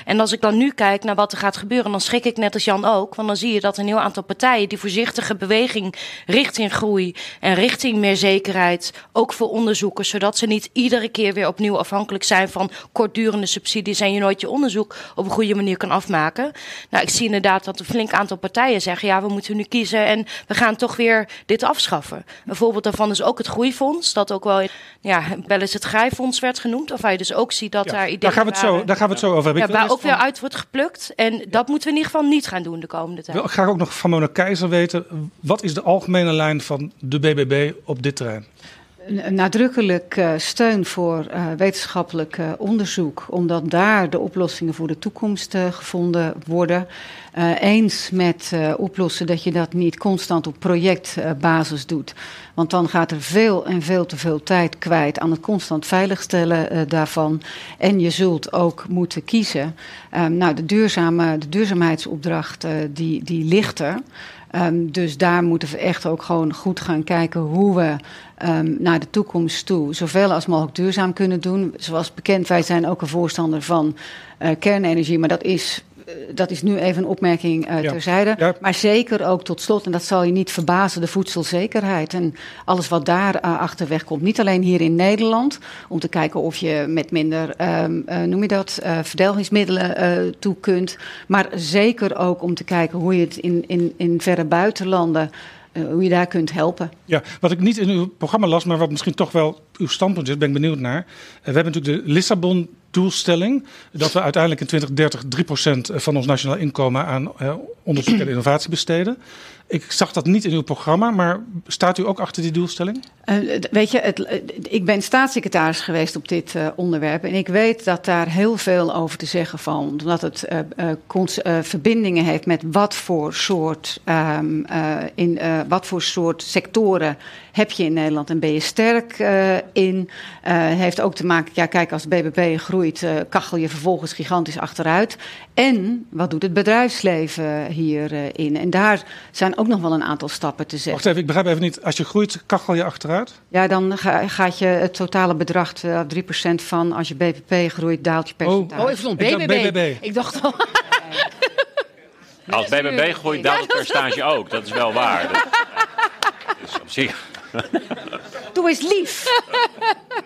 En als ik dan nu kijk naar wat er gaat gebeuren, dan schrik ik net als Jan ook. Want dan zie je dat een heel aantal partijen die voorzichtige beweging richting groei en richting meer zekerheid, ook voor onderzoekers, zodat ze niet iedere keer weer opnieuw afhankelijk zijn van kortdurende subsidies en je nooit je onderzoek op een goede manier kan afmaken. Nou, ik zie inderdaad dat een flink aantal partijen zeggen, ja, we moeten nu kiezen en we gaan toch weer dit afschaffen. Een voorbeeld daarvan is ook het Groeifonds, dat ook wel, ja, wel eens het Grijfonds werd genoemd waar je dus ook ziet dat daar ideeën daar gaan we het zo, Daar gaan we het zo over hebben. Ja, waar ook weer uit wordt geplukt. En dat moeten we in ieder geval niet gaan doen de komende tijd. Ik graag ook nog van Mona Keizer weten. Wat is de algemene lijn van de BBB op dit terrein? Nadrukkelijk uh, steun voor uh, wetenschappelijk uh, onderzoek, omdat daar de oplossingen voor de toekomst gevonden worden. eens met oplossen dat je dat niet constant op projectbasis doet. Want dan gaat er veel en veel te veel tijd kwijt aan het constant veiligstellen daarvan. En je zult ook moeten kiezen. Um, nou, de, duurzame, de duurzaamheidsopdracht die, die ligt er. Um, dus daar moeten we echt ook gewoon goed gaan kijken hoe we um, naar de toekomst toe zoveel als mogelijk duurzaam kunnen doen. Zoals bekend, wij zijn ook een voorstander van uh, kernenergie, maar dat is dat is nu even een opmerking uh, ja. terzijde. Ja. Maar zeker ook tot slot, en dat zal je niet verbazen, de voedselzekerheid. En alles wat daar uh, achterweg komt. Niet alleen hier in Nederland, om te kijken of je met minder, um, uh, noem je dat, verdelgingsmiddelen toe kunt. Maar zeker ook om te kijken hoe je het in, in, in verre buitenlanden. hoe je daar kunt helpen. Ja, wat ik niet in uw programma las, maar wat misschien toch wel uw standpunt is, ben ik benieuwd naar. we hebben natuurlijk de Lissabon doelstelling. Dat we uiteindelijk in 2030 3% van ons nationaal inkomen aan eh, onderzoek en innovatie besteden. Ik zag dat niet in uw programma, maar staat u ook achter die doelstelling? Uh, weet je, het, ik ben staatssecretaris geweest op dit uh, onderwerp. En ik weet dat daar heel veel over te zeggen valt. Omdat het verbindingen heeft met wat voor soort, um, in, wat voor soort sectoren heb je in Nederland en ben je sterk in. heeft ook te maken, ja, kijk, als BBP groeit, kachel je vervolgens gigantisch achteruit. En wat doet het bedrijfsleven hierin? en daar zijn ook nog wel een aantal stappen te zetten. Wacht even, ik begrijp even niet. Als je groeit, kachel je achteruit? Ja, dan ga, gaat je het totale bedrag uh, 3% van. Als je BBP groeit, daalt je percentage. Oh, oh ik stond BBB. Ik, BBB. ik dacht al... Als BBB groeit, daalt het percentage ook. Dat is wel waar. Dat, dus op zich... Doe eens lief.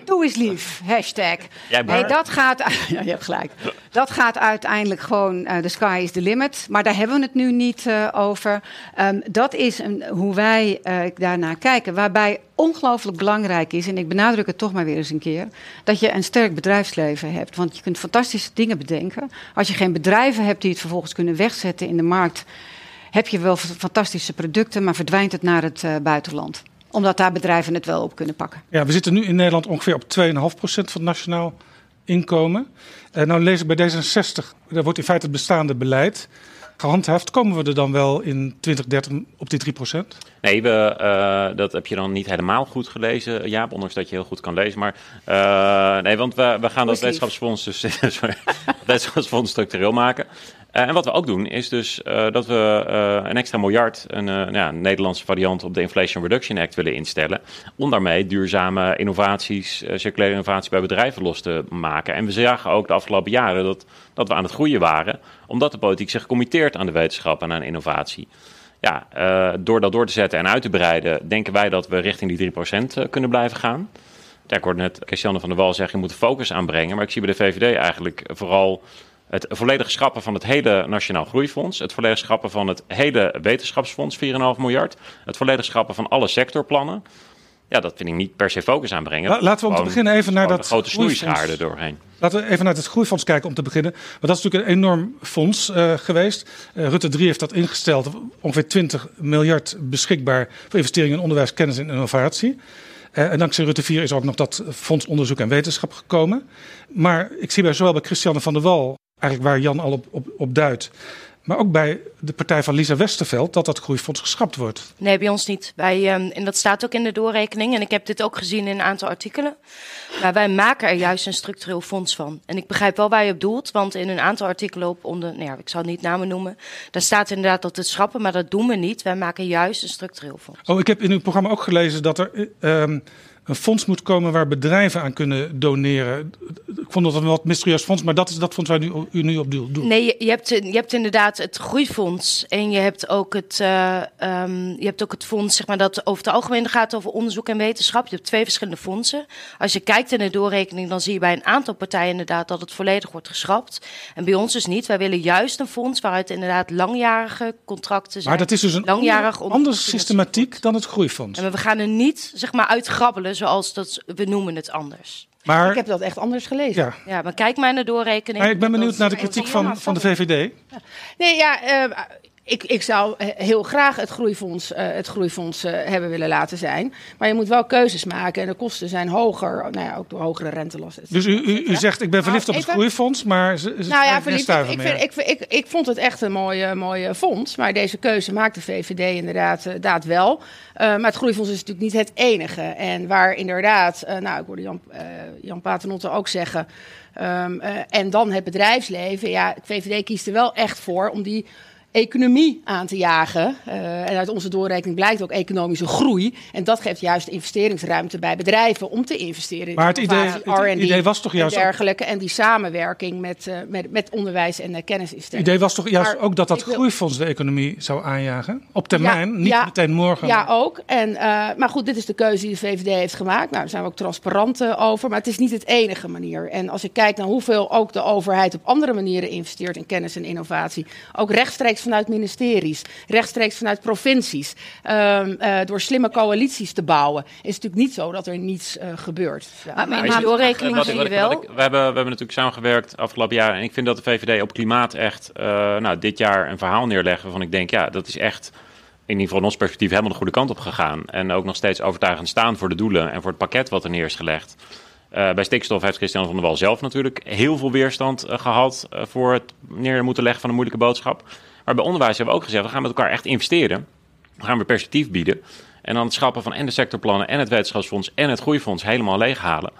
Doe eens lief. Hashtag. Jij nee, dat gaat. (laughs) Ja, je hebt gelijk. Dat gaat uiteindelijk gewoon. De uh, sky is the limit. Maar daar hebben we het nu niet uh, over. Um, dat is een, hoe wij uh, daarnaar kijken. Waarbij ongelooflijk belangrijk is, en ik benadruk het toch maar weer eens een keer, dat je een sterk bedrijfsleven hebt. Want je kunt fantastische dingen bedenken. Als je geen bedrijven hebt die het vervolgens kunnen wegzetten in de markt, heb je wel fantastische producten, maar verdwijnt het naar het buitenland omdat daar bedrijven het wel op kunnen pakken. Ja, we zitten nu in Nederland ongeveer op 2,5% van het nationaal inkomen. Uh, nou lees ik bij D66, daar wordt in feite het bestaande beleid gehandhaafd, komen we er dan wel in 2030 op die 3 procent? Nee, we, uh, dat heb je dan niet helemaal goed gelezen, Jaap, ondanks dat je heel goed kan lezen. Maar uh, nee, want we, we gaan dat wetenschapsfonds, dus, (laughs) sorry, wetenschapsfonds structureel maken. Uh, en wat we ook doen, is dus dat we een extra miljard, een, nou ja, een Nederlandse variant op de Inflation Reduction Act willen instellen. Om daarmee duurzame innovaties, circulaire innovatie bij bedrijven los te maken. En we zagen ook de afgelopen jaren dat, dat we aan het groeien waren, omdat de politiek zich committeert aan de wetenschap en aan innovatie ja, door dat door te zetten en uit te breiden, denken wij dat we richting die 3% uh, kunnen blijven gaan. Ja, ik hoorde net Christiane van der Wal zeggen, je moet de focus aanbrengen. Maar ik zie bij de VVD eigenlijk vooral het volledig schrappen van het hele Nationaal Groeifonds. Het volledig schrappen van het hele Wetenschapsfonds, 4,5 miljard. Het volledig schrappen van alle sectorplannen. Ja, dat vind ik niet per se focus aanbrengen. La, laten we om te beginnen even naar dat grote snoeischaar doorheen. Laten we even naar het groeifonds kijken om te beginnen. Want dat is natuurlijk een enorm fonds uh, geweest. Uh, Rutte 3 heeft dat ingesteld. Ongeveer 20 miljard beschikbaar voor investeringen in onderwijs, kennis en innovatie. Uh, en dankzij Rutte 4 is ook nog dat fonds onderzoek en wetenschap gekomen. Maar ik zie bij zowel bij Christiane van der Wal, eigenlijk waar Jan al op, op, op duidt, maar ook bij de partij van Lisa Westerveld dat dat groeifonds geschrapt wordt. Nee, bij ons niet. Wij, um, en dat staat ook in de doorrekening. En ik heb dit ook gezien in een aantal artikelen. Maar wij maken er juist een structureel fonds van. En ik begrijp wel waar je op doelt. Want in een aantal artikelen op onder, nou ja, ik zal het niet namen noemen. Daar staat inderdaad dat het schrappen, maar dat doen we niet. Wij maken juist een structureel fonds. Oh, ik heb in uw programma ook gelezen dat er. Um, een fonds moet komen waar bedrijven aan kunnen doneren. Ik vond dat een wat mysterieus fonds, maar dat is dat fonds waar u, u nu op doet. Nee, je, hebt, je hebt inderdaad het groeifonds en je hebt ook het, uh, um, je hebt ook het fonds zeg maar, dat over het algemeen gaat over onderzoek en wetenschap. Je hebt twee verschillende fondsen. Als je kijkt in de doorrekening, dan zie je bij een aantal partijen inderdaad dat het volledig wordt geschrapt. En bij ons dus niet. Wij willen juist een fonds waaruit inderdaad langjarige contracten zijn. Maar dat is dus een langjarig andere systematiek dan het groeifonds. En we gaan er niet zeg maar, zoals dat, we noemen het anders. Maar, ik heb dat echt anders gelezen. Ja, ja maar kijk maar naar de doorrekening. Maar ik ben benieuwd naar de kritiek van, van de VVD. Nee, ja, uh, ik, ik zou heel graag het groeifonds, uh, het groeifonds uh, hebben willen laten zijn. Maar je moet wel keuzes maken en de kosten zijn hoger. Nou ja, ook door hogere rentelasten. Dus u, u, u zegt, ik ben verliefd nou, op het groeifonds, maar ze, ze nou ja, verliefd, ik, ik, vind, ik, ik, ik, vond het echt een mooie, mooie fonds. Maar deze keuze maakt de VVD inderdaad, uh, inderdaad wel. maar het groeifonds is natuurlijk niet het enige. En waar inderdaad, nou ik hoorde Jan, Jan Paternotte ook zeggen... Um, en dan het bedrijfsleven. Ja, de VVD kiest er wel echt voor om die economie aan te jagen. Uh, en uit onze doorrekening blijkt ook economische groei. En dat geeft juist investeringsruimte bij bedrijven om te investeren in maar het idee, het idee was toch juist en dergelijke. En die samenwerking met, uh, met, met onderwijs en uh, kennisinstellingen. Het idee was toch juist maar ook dat dat groeifonds de economie zou aanjagen? Op termijn, ja, niet ja, meteen morgen. Ja, ook. En, maar goed, dit is de keuze die de VVD heeft gemaakt. Nou, daar zijn we ook transparant over. Maar het is niet het enige manier. En als ik kijk naar hoeveel ook de overheid op andere manieren investeert in kennis en innovatie. Ook rechtstreeks vanuit ministeries, rechtstreeks vanuit provincies, um, uh, door slimme coalities te bouwen, is het natuurlijk niet zo dat er niets uh, gebeurt. Ja. Maar, maar, maar doorrekening zie je wel. Ik, we, hebben, we hebben natuurlijk samengewerkt afgelopen jaar en ik vind dat de VVD op klimaat echt uh, nou, dit jaar een verhaal neerleggen waarvan ik denk, ja, dat is echt in ieder geval in ons perspectief helemaal de goede kant op gegaan. En ook nog steeds overtuigend staan voor de doelen en voor het pakket wat er neer is gelegd. Uh, bij stikstof heeft Christian van der Wal zelf natuurlijk heel veel weerstand uh, gehad uh, voor het neer moeten leggen van een moeilijke boodschap. Maar bij onderwijs hebben we ook gezegd, we gaan met elkaar echt investeren. We gaan weer perspectief bieden. En dan het schappen van en de sectorplannen en het wetenschapsfonds en het groeifonds helemaal leeghalen.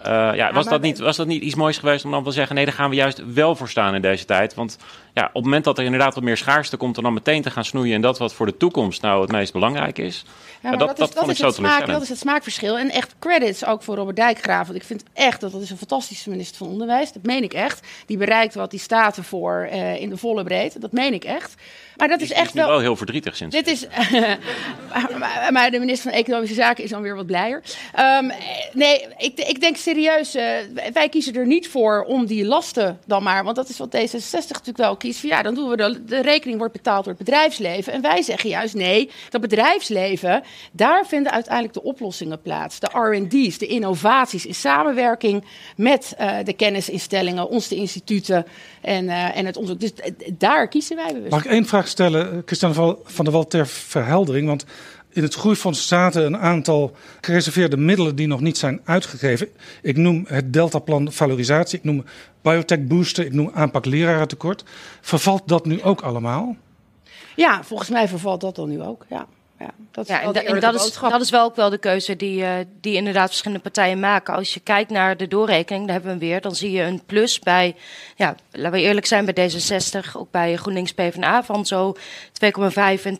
Uh, ja, ja, was, dat niet, was dat niet iets moois geweest om dan te zeggen: nee, daar gaan we juist wel voor staan in deze tijd? Want ja, op het moment dat er inderdaad wat meer schaarste komt, dan, dan meteen te gaan snoeien en dat wat voor de toekomst nou het meest belangrijk is. Ja, dat, dat, is, dat, is het smaak, dat is het smaakverschil. En echt credits ook voor Robert Dijkgraaf. Want ik vind echt dat dat is een fantastische minister van Onderwijs. Dat meen ik echt. Die bereikt wat die staat ervoor uh, in de volle breedte. Dat meen ik echt. Maar dat is, is echt wel... wel heel verdrietig sinds. Dit is... (laughs) maar, maar, de minister van Economische Zaken is dan weer wat blijer. Um, nee, ik, ik denk serieus, uh, wij kiezen er niet voor om die lasten dan maar... Want dat is wat D66 natuurlijk wel kiest. Ja, dan doen we de, de rekening wordt betaald door het bedrijfsleven. En wij zeggen juist nee, dat bedrijfsleven... daar vinden uiteindelijk de oplossingen plaats. De R&D's, de innovaties in samenwerking met uh, de kennisinstellingen... onze instituten en, uh, en het onderzoek. Dus daar kiezen wij bewust. Mag ik één vraag stellen, Christian van der Wal, ter verheldering? Want in het groeifonds zaten een aantal gereserveerde middelen die nog niet zijn uitgegeven. Ik noem het Deltaplan valorisatie, ik noem biotech booster, ik noem aanpak lerarentekort. Vervalt dat nu ook allemaal? Ja, volgens mij vervalt dat dan nu ook. Ja. Ja, dat is, ja, en, en dat, is, dat is wel ook wel de keuze die, uh, die inderdaad verschillende partijen maken. Als je kijkt naar de doorrekening, daar hebben we hem weer, dan zie je een plus bij, ja, laten we eerlijk zijn, bij D66, ook bij GroenLinks PvdA van zo 2,5 en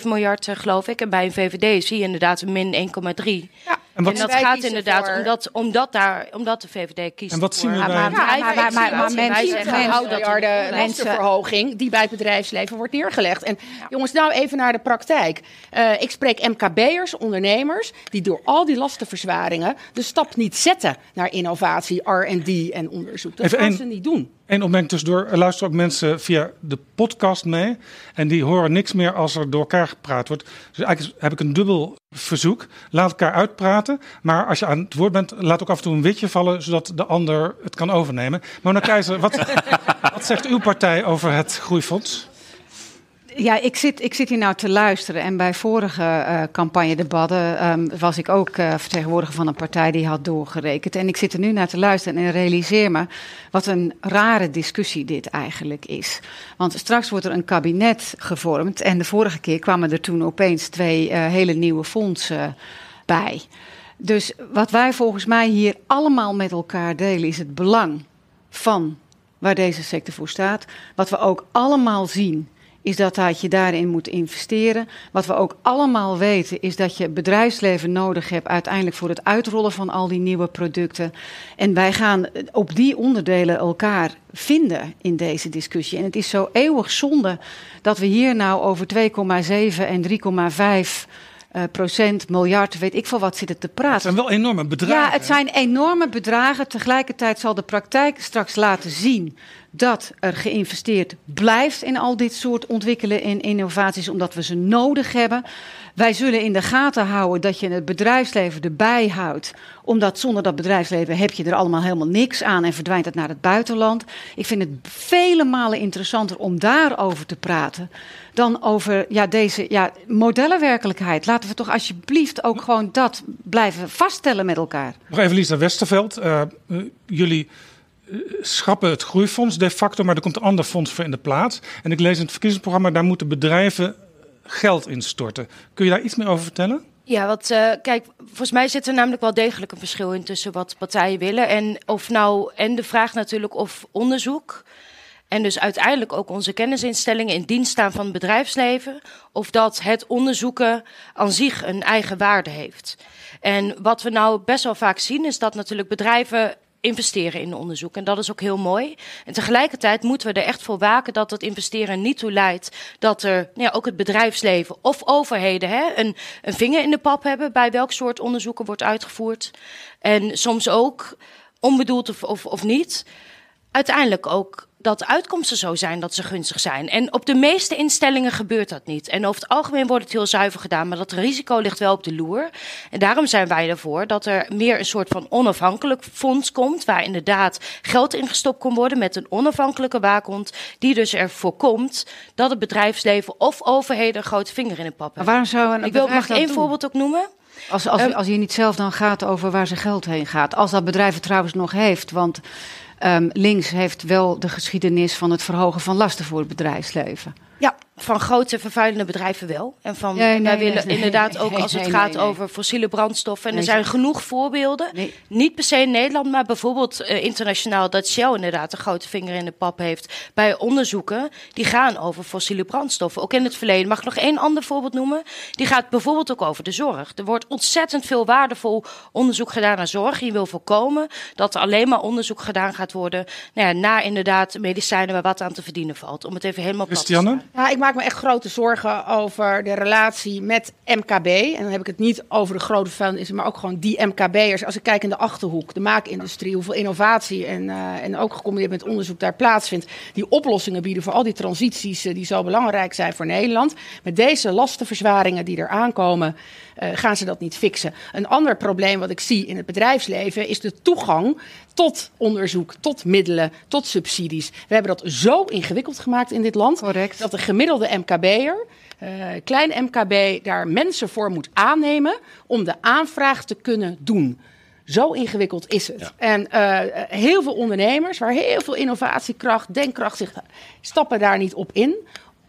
2,7 miljard, uh, geloof ik. En bij een VVD zie je inderdaad een min 1,3. Ja. En, wat en dat gaat inderdaad voor... omdat, omdat, daar, omdat de VVD kiest. En wat zien we bij... Maar, maar, maar, maar, maar, maar mensen, de lastenverhoging die bij het bedrijfsleven wordt neergelegd. En jongens, nou even naar de praktijk. Uh, ik spreek MKB'ers, ondernemers, die door al die lastenverzwaringen de stap niet zetten naar innovatie, R&D en onderzoek. Dat gaan ze niet doen. Eén opmerking tussendoor. Er luisteren ook mensen via de podcast mee. En die horen niks meer als er door elkaar gepraat wordt. Dus eigenlijk heb ik een dubbel verzoek. Laat elkaar uitpraten. Maar als je aan het woord bent, laat ook af en toe een witje vallen. Zodat de ander het kan overnemen. Mona Keizer, wat, (laughs) wat zegt uw partij over het groeifonds? Ja, ik zit, ik zit hier nou te luisteren. En bij vorige uh, campagnedebatten um, was ik ook uh, vertegenwoordiger van een partij die had doorgerekend. En ik zit er nu naar te luisteren en realiseer me wat een rare discussie dit eigenlijk is. Want straks wordt er een kabinet gevormd. En de vorige keer kwamen er toen opeens twee uh, hele nieuwe fondsen bij. Dus wat wij volgens mij hier allemaal met elkaar delen is het belang van waar deze sector voor staat. Wat we ook allemaal zien is dat, dat je daarin moet investeren. Wat we ook allemaal weten is dat je bedrijfsleven nodig hebt uiteindelijk voor het uitrollen van al die nieuwe producten. En wij gaan op die onderdelen elkaar vinden in deze discussie. En het is zo eeuwig zonde dat we hier nou over 2,7 en 3,5 uh, procent, miljard, weet ik veel wat zitten te praten. Het zijn wel enorme bedragen. Ja, het zijn enorme bedragen. Tegelijkertijd zal de praktijk straks laten zien dat er geïnvesteerd blijft in al dit soort ontwikkelen en innovaties, omdat we ze nodig hebben. Wij zullen in de gaten houden dat je het bedrijfsleven erbij houdt, omdat zonder dat bedrijfsleven heb je er allemaal helemaal niks aan en verdwijnt het naar het buitenland. Ik vind het vele malen interessanter om daarover te praten dan over ja, deze ja, modellenwerkelijkheid. Laten we toch alsjeblieft ook gewoon dat blijven vaststellen met elkaar. Nog even Lisa Westerveld. Uh, uh, jullie schrappen het groeifonds de facto, maar er komt een ander fonds voor in de plaats. En ik lees in het verkiezingsprogramma, daar moeten bedrijven geld instorten. Kun je daar iets meer over vertellen? Ja, wat, uh, kijk, volgens mij zit er namelijk wel degelijk een verschil in tussen wat partijen willen. En of nou, en de vraag natuurlijk of onderzoek. En dus uiteindelijk ook onze kennisinstellingen in dienst staan van het bedrijfsleven. Of dat het onderzoeken aan zich een eigen waarde heeft. En wat we nou best wel vaak zien, is dat natuurlijk bedrijven investeren in onderzoek. En dat is ook heel mooi. En tegelijkertijd moeten we er echt voor waken dat het investeren niet toe leidt dat er ja, ook het bedrijfsleven of overheden hè, een, een vinger in de pap hebben bij welk soort onderzoeken wordt uitgevoerd. En soms ook onbedoeld of, of, of niet. Uiteindelijk ook dat de uitkomsten zo zijn dat ze gunstig zijn. En op de meeste instellingen gebeurt dat niet. En over het algemeen wordt het heel zuiver gedaan, maar dat risico ligt wel op de loer. En daarom zijn wij ervoor dat er meer een soort van onafhankelijk fonds komt, waar inderdaad geld ingestopt kan worden met een onafhankelijke waakhond, die dus ervoor komt dat het bedrijfsleven of overheden een grote vinger in de pap hebben. waarom zou een ik wil, mag ik één voorbeeld ook noemen? Als, als, um, als je niet zelf dan gaat over waar zijn geld heen gaat. Als dat bedrijf het trouwens nog heeft. Want Um, links heeft wel de geschiedenis van het verhogen van lasten voor het bedrijfsleven. Ja, van grote vervuilende bedrijven wel. En van nee, nee, wij willen nee, inderdaad ook als het gaat over fossiele brandstoffen. En er zijn genoeg voorbeelden. Niet per se in Nederland, maar bijvoorbeeld uh, internationaal dat Shell inderdaad een grote vinger in de pap heeft bij onderzoeken die gaan over fossiele brandstoffen. Ook in het verleden. Mag ik nog één ander voorbeeld noemen? Die gaat bijvoorbeeld ook over de zorg. Er wordt ontzettend veel waardevol onderzoek gedaan naar zorg. Je wil voorkomen dat er alleen maar onderzoek gedaan gaat worden nou ja, naar inderdaad medicijnen waar wat aan te verdienen valt. Om het even helemaal plat te Christiane? Ja, ik maak me echt grote zorgen over de relatie met MKB. En dan heb ik het niet over de grote vuilnissen, maar ook gewoon die MKB'ers. Als ik kijk in de achterhoek, de maakindustrie, hoeveel innovatie en, uh, en ook gecombineerd met onderzoek daar plaatsvindt. Die oplossingen bieden voor al die transities uh, die zo belangrijk zijn voor Nederland. Met deze lastenverzwaringen die er aankomen, gaan ze dat niet fixen. Een ander probleem wat ik zie in het bedrijfsleven is de toegang tot onderzoek, tot middelen, tot subsidies. We hebben dat zo ingewikkeld gemaakt in dit land. Correct. Dat de gemiddelde MKB'er eh, klein MKB daar mensen voor moet aannemen om de aanvraag te kunnen doen. Zo ingewikkeld is het. En uh, heel veel ondernemers, waar heel veel innovatiekracht, denkkracht zich stappen daar niet op in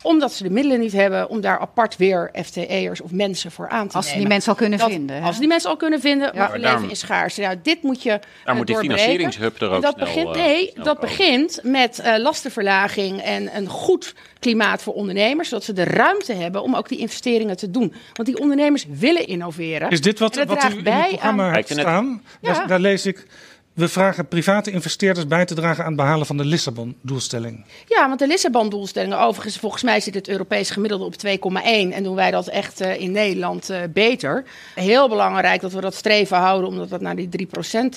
omdat ze de middelen niet hebben om daar apart weer FTE'ers of mensen voor aan te als nemen. Als ze die mensen al kunnen dat, vinden. Als ze die mensen al kunnen vinden, ja. maar leven is schaars. Nou, dit moet je Daar moet die financieringshub er ook dat snel, begint, uh, Nee, snel dat komen. begint met uh, lastenverlaging en een goed klimaat voor ondernemers. Zodat ze de ruimte hebben om ook die investeringen te doen. Want die ondernemers willen innoveren. Is dit wat, wat u draagt in bij het programma aan... hebt staan? Ja. Daar, daar lees ik... We vragen private investeerders bij te dragen aan het behalen van de Lissabon-doelstelling. Ja, want de Lissabon-doelstellingen, overigens, volgens mij zit het Europees gemiddelde op 2,1 en doen wij dat echt uh, in Nederland uh, beter. Heel belangrijk dat we dat streven houden om dat naar die 3%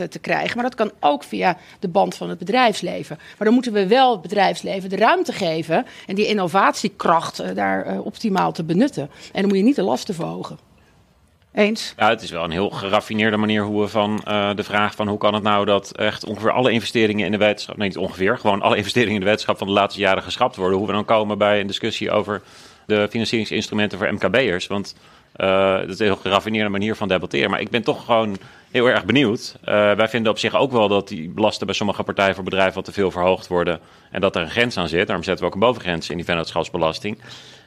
te krijgen. Maar dat kan ook via de band van het bedrijfsleven. Maar dan moeten we wel het bedrijfsleven de ruimte geven en die innovatiekracht daar optimaal te benutten. En dan moet je niet de lasten verhogen. Eens. Ja, het is wel een heel geraffineerde manier hoe we van uh, de vraag van hoe kan het nou dat echt ongeveer alle investeringen in de wetenschap, nee niet ongeveer, gewoon alle (laughs) investeringen in de wetenschap van de laatste jaren geschrapt worden. Hoe we dan komen bij een discussie over de financieringsinstrumenten voor MKB'ers. Want uh, dat is een heel geraffineerde manier van debatteren. Maar ik ben toch gewoon heel erg benieuwd. Uh, wij vinden op zich ook wel dat die belasten bij sommige partijen voor bedrijven wat te veel verhoogd worden. En dat er een grens aan zit. Daarom zetten we ook een bovengrens in die vennootschapsbelasting.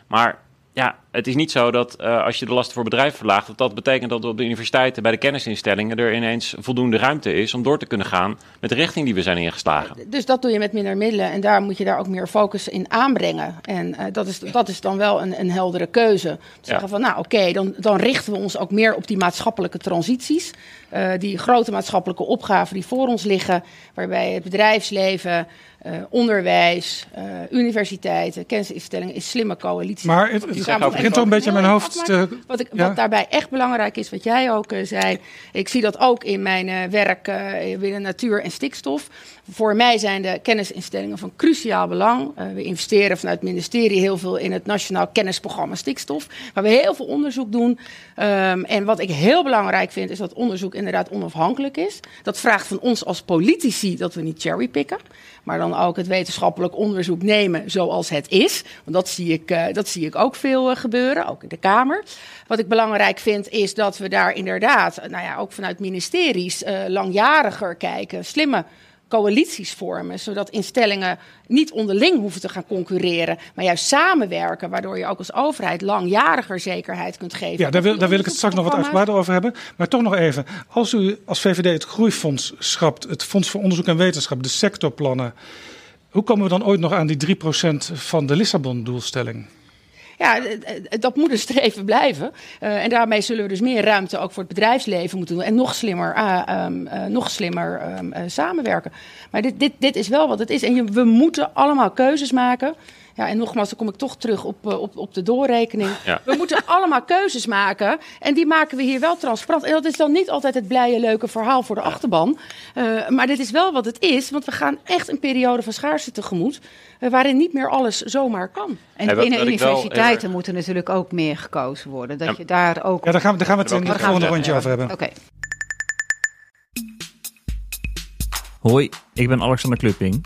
Maar ja, het is niet zo dat uh, als je de lasten voor bedrijven verlaagt, dat dat betekent dat op de universiteiten, bij de kennisinstellingen, er ineens voldoende ruimte is om door te kunnen gaan met de richting die we zijn ingeslagen. Dus dat doe je met minder middelen en daar moet je daar ook meer focus in aanbrengen. En uh, dat, is, dat is dan wel een, een heldere keuze. Te ja. zeggen van, nou oké, okay, dan, dan richten we ons ook meer op die maatschappelijke transities. Uh, die grote maatschappelijke opgaven die voor ons liggen, waarbij het bedrijfsleven, uh, onderwijs, uh, universiteiten, kennisinstellingen is slimme coalities. Maar het, het, het begint toch een beetje mijn hoofd te... Wat, ik, ja. wat daarbij echt belangrijk is, wat jij ook uh, zei, ik zie dat ook in mijn werk binnen natuur en stikstof. Voor mij zijn de kennisinstellingen van cruciaal belang. we investeren vanuit het ministerie heel veel in het Nationaal Kennisprogramma Stikstof, waar we heel veel onderzoek doen. Um, en wat ik heel belangrijk vind, is dat onderzoek inderdaad onafhankelijk is. Dat vraagt van ons als politici dat we niet cherrypicken, maar dan ook het wetenschappelijk onderzoek nemen zoals het is. Want dat zie ik, dat zie ik ook veel uh, gebeuren, ook in de Kamer. Wat ik belangrijk vind, is dat we daar inderdaad, nou ja, ook vanuit ministeries, uh, langjariger kijken, slimme coalities vormen, zodat instellingen niet onderling hoeven te gaan concurreren, maar juist samenwerken, waardoor je ook als overheid langjariger zekerheid kunt geven. Ja, daar wil, daar wil ik het straks nog wat uitgebreider over hebben. Maar toch nog even, als u als VVD het Groeifonds schrapt, het Fonds voor Onderzoek en Wetenschap, de sectorplannen, hoe komen we dan ooit nog aan die 3% van de Lissabon-doelstelling? Ja, dat moet (laughs) een streven blijven. Uh, en daarmee zullen we dus meer ruimte ook voor het bedrijfsleven moeten doen. En nog slimmer, um, uh, nog slimmer um, samenwerken. Maar dit, dit, dit is wel wat het is. En we moeten allemaal keuzes maken. Ja, en nogmaals, dan kom ik toch terug op, op, op de doorrekening. Ja. We moeten allemaal keuzes maken. En die maken we hier wel transparant. En dat is dan niet altijd het blije, leuke verhaal voor de achterban. Uh, maar dit is wel wat het is. Want we gaan echt een periode van schaarste tegemoet. Uh, waarin niet meer alles zomaar kan. En hey, binnen universiteiten wel, moeten natuurlijk ook meer gekozen worden. Dat ja. je daar ook... Ja, daar gaan we, daar gaan we het in het volgende rondje over hebben. Oké. Okay. Hoi, ik ben Alexander Klupping.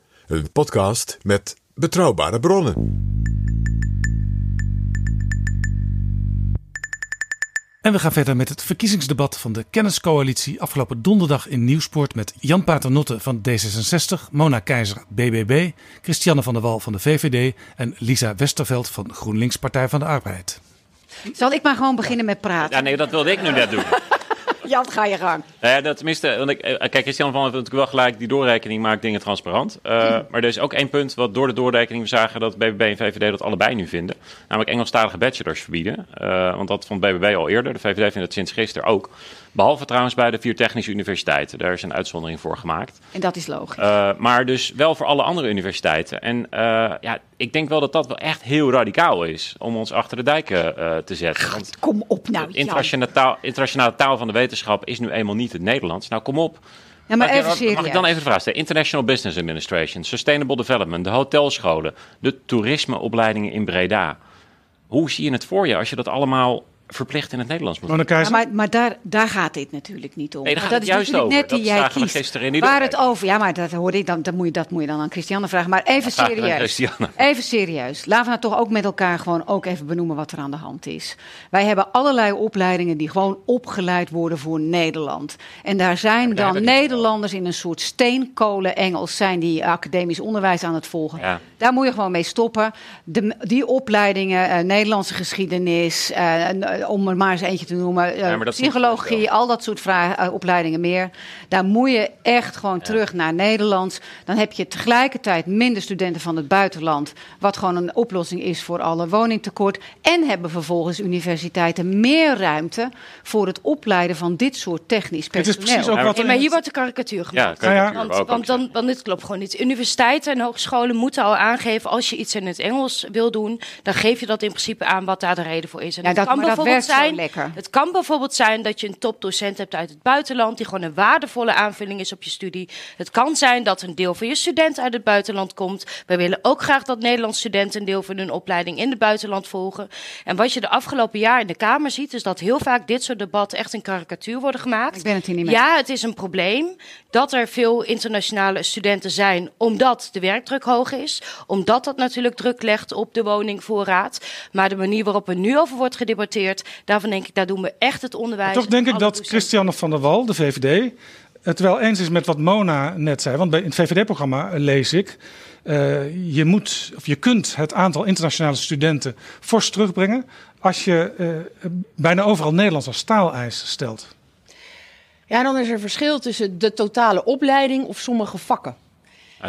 Een podcast met betrouwbare bronnen. En we gaan verder met het verkiezingsdebat van de Kenniscoalitie afgelopen donderdag in Nieuwsport met Jan Paternotte van D66, Mona Keizer BBB, Christiane van der Wal van de VVD en Lisa Westerveld van GroenLinks Partij van de Arbeid. Zal ik maar gewoon beginnen met praten? Ja, nee, dat wilde ik nu net doen. Jan, ga je gang. Nou ja, dat, tenminste, want ik, kijk, Christian van heeft natuurlijk wel gelijk, die doorrekening maakt dingen transparant. Uh, mm. Maar er is ook één punt wat door de doorrekening we zagen dat BBB en VVD dat allebei nu vinden. Namelijk Engelstalige bachelors verbieden. Uh, want dat vond BBB al eerder. De VVD vindt het sinds gisteren ook. Behalve trouwens bij de vier technische universiteiten. Daar is een uitzondering voor gemaakt. En dat is logisch. Uh, maar dus wel voor alle andere universiteiten. En ja, ik denk wel dat dat wel echt heel radicaal is om ons achter de dijken uh, te zetten. Want kom op nou. De internationale taal, internationale taal van de wetenschap is nu eenmaal niet het Nederlands. Nou, kom op. Ja, maar even serieus. Mag ik dan even de vraag stellen? International Business Administration, Sustainable Development, de hotelscholen, de toerismeopleidingen in Breda. Hoe zie je het voor je als je dat allemaal verplicht in het Nederlands moet ja, maar, maar daar, daar gaat dit natuurlijk niet om. Nee, daar gaat dat is juist over. Net die dat jij kiest. gisteren in Waar het over, ja, maar dat hoorde ik dan, dat moet je, dat moet je dan aan Christiane vragen. Maar even serieus. Even serieus. Laten we nou toch ook met elkaar gewoon ook even benoemen wat er aan de hand is. Wij hebben allerlei opleidingen die gewoon opgeleid worden voor Nederland. En daar zijn dan Nederlanders in een soort steenkolen Engels zijn die academisch onderwijs aan het volgen. Ja. Daar moet je gewoon mee stoppen. De, die opleidingen, uh, Nederlandse geschiedenis, uh, om er maar eens eentje te noemen, uh, psychologie, al dat soort vragen, opleidingen meer. Daar moet je echt gewoon ja. terug naar Nederlands. Dan heb je tegelijkertijd minder studenten van het buitenland, wat gewoon een oplossing is voor alle woningtekort. En hebben vervolgens universiteiten meer ruimte voor het opleiden van dit soort technisch personeel. Het is precies ook wat maar hier wordt de karikatuur gemaakt. Ja, ja. Want, want, dan, want dit klopt gewoon niet. Universiteiten en hogescholen moeten al aan aangeven als je iets in het Engels wil doen, dan geef je dat in principe aan wat daar de reden voor is. En ja, dat, kan bijvoorbeeld zijn. Het kan bijvoorbeeld zijn dat je een topdocent hebt uit het buitenland die gewoon een waardevolle aanvulling is op je studie. Het kan zijn dat een deel van je studenten uit het buitenland komt. Wij willen ook graag dat Nederlandse studenten een deel van hun opleiding in het buitenland volgen. En wat je de afgelopen jaar in de Kamer ziet, is dat heel vaak dit soort debatten echt een karikatuur worden gemaakt. Ik ben het hier niet mee. Ja, het is een probleem dat er veel internationale studenten zijn, omdat de werkdruk hoog is omdat dat natuurlijk druk legt op de woningvoorraad. Maar de manier waarop er nu over wordt gedebatteerd, daarvan denk ik, daar doen we echt het onderwijs. toch denk ik dat Christiane van der Wal, de VVD, het wel eens is met wat Mona net zei. Want bij in het VVD-programma lees ik. Uh, je, moet, of je kunt het aantal internationale studenten fors terugbrengen als je uh, bijna overal Nederlands als taaleis stelt. Ja, dan is er verschil tussen de totale opleiding of sommige vakken.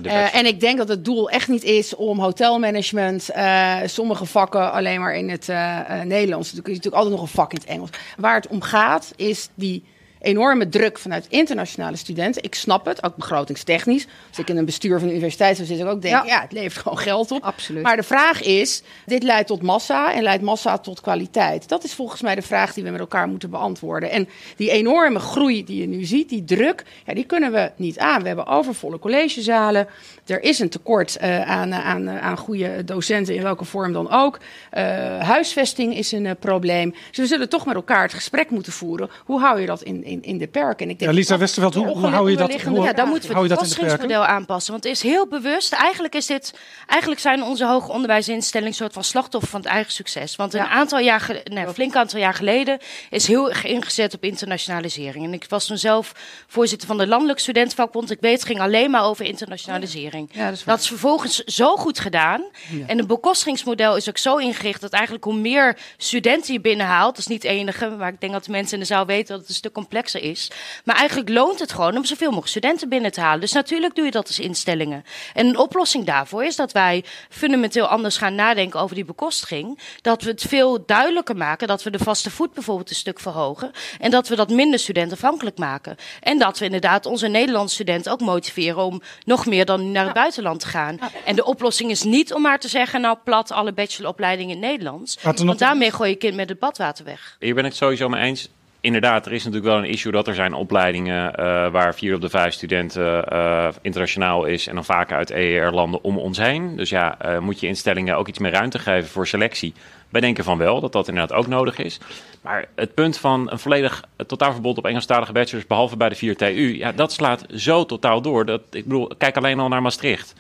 Uh, en ik denk dat het doel echt niet is om hotelmanagement, uh, sommige vakken alleen maar in het uh, Nederlands. Er is natuurlijk altijd nog een vak in het Engels. Waar het om gaat, is die enorme druk vanuit internationale studenten. Ik snap het, ook begrotingstechnisch. Als ik in een bestuur van de universiteit zou zitten, ook denk ja. ja, het levert gewoon geld op. Absoluut. Maar de vraag is, dit leidt tot massa en leidt massa tot kwaliteit. Dat is volgens mij de vraag die we met elkaar moeten beantwoorden. En die enorme groei die je nu ziet, die druk, ja, die kunnen we niet aan. We hebben overvolle collegezalen. Er is een tekort uh, aan, aan, aan goede docenten, in welke vorm dan ook. Uh, huisvesting is een uh, probleem. Dus we zullen toch met elkaar het gesprek moeten voeren. Hoe hou je dat in, in, in de perken? Ik denk ja, Lisa Westerveld, hoe, hoe hou je dat? Hoe, ja, dan moeten we het kostingsmodel aanpassen. Want het is heel bewust. Eigenlijk, is dit, eigenlijk zijn onze hoger onderwijsinstellingen een soort van slachtoffer van het eigen succes. Want een ja. aantal jaar, nee, flink aantal jaar geleden is heel erg ingezet op internationalisering. En ik was toen zelf voorzitter van de Landelijk Studentenvakbond. Ik weet, het ging alleen maar over internationalisering. Ja, dat, is dat, is vervolgens zo goed gedaan. Ja. En het bekostigingsmodel is ook zo ingericht dat eigenlijk hoe meer studenten je binnenhaalt, dat is niet het enige, maar ik denk dat de mensen in de zaal weten dat het een stuk complexer is. Maar eigenlijk loont het gewoon om zoveel mogelijk studenten binnen te halen. Dus natuurlijk doe je dat als instellingen. En een oplossing daarvoor is dat wij fundamenteel anders gaan nadenken over die bekostiging. Dat we het veel duidelijker maken, dat we de vaste voet bijvoorbeeld een stuk verhogen. En dat we dat minder studentenafhankelijk maken. En dat we inderdaad onze Nederlandse studenten ook motiveren om nog meer dan naar het buitenland te gaan. En de oplossing is niet om maar te zeggen, nou plat alle bacheloropleidingen in het Nederlands. Want daarmee gooi je kind met het badwater weg. Hier ben ik het sowieso mee eens. Inderdaad, er is natuurlijk wel een issue dat er zijn opleidingen uh, waar vier op de vijf studenten uh, internationaal is en dan vaak uit EER-landen om ons heen. Dus ja, uh, moet je instellingen ook iets meer ruimte geven voor selectie. Wij denken van wel, dat dat inderdaad ook nodig is. Maar het punt van een volledig totaalverbod op Engelstalige bachelors, behalve bij de 4 TU, ja, dat slaat zo totaal door. Dat, ik bedoel, kijk alleen al naar Maastricht.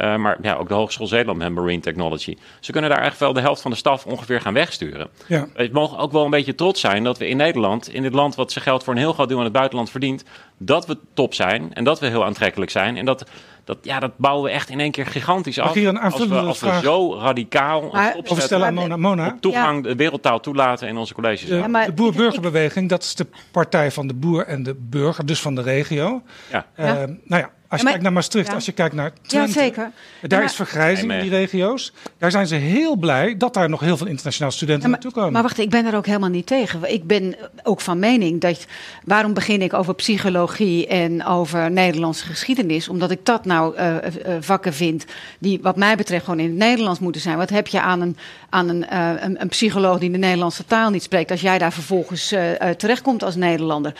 Uh, maar ja, ook de Hogeschool Zeeland met Marine Technology. Ze kunnen daar echt wel de helft van de staf ongeveer gaan wegsturen. Ja. We mogen ook wel een beetje trots zijn dat we in Nederland, in dit land wat zijn geld voor een heel groot deel aan het buitenland verdient, dat we top zijn en dat we heel aantrekkelijk zijn. En dat, dat, ja, dat bouwen we echt in één keer gigantisch af. Hier een als, we, als we zo radicaal overstellen aan Mona. Mona. toegang ja. de wereldtaal toelaten in onze colleges. Ja, de boer-burgerbeweging, dat is de partij van de boer en de burger, dus van de regio. Ja. Uh, nou ja, als je maar, kijkt naar Maastricht, ja. als je kijkt naar Twente, ja, zeker. daar maar, is vergrijzing in die regio's. Daar zijn ze heel blij dat daar nog heel veel internationale studenten ja, maar, naartoe komen. Maar wacht, ik ben er ook helemaal niet tegen. Ik ben ook van mening dat, waarom begin ik over psychologie en over Nederlandse geschiedenis? Omdat ik dat nou nou uh, uh, vakken vindt die wat mij betreft gewoon in het Nederlands moeten zijn. Wat heb je aan een, aan een, een, psycholoog die de Nederlandse taal niet spreekt als jij daar vervolgens terechtkomt als Nederlander?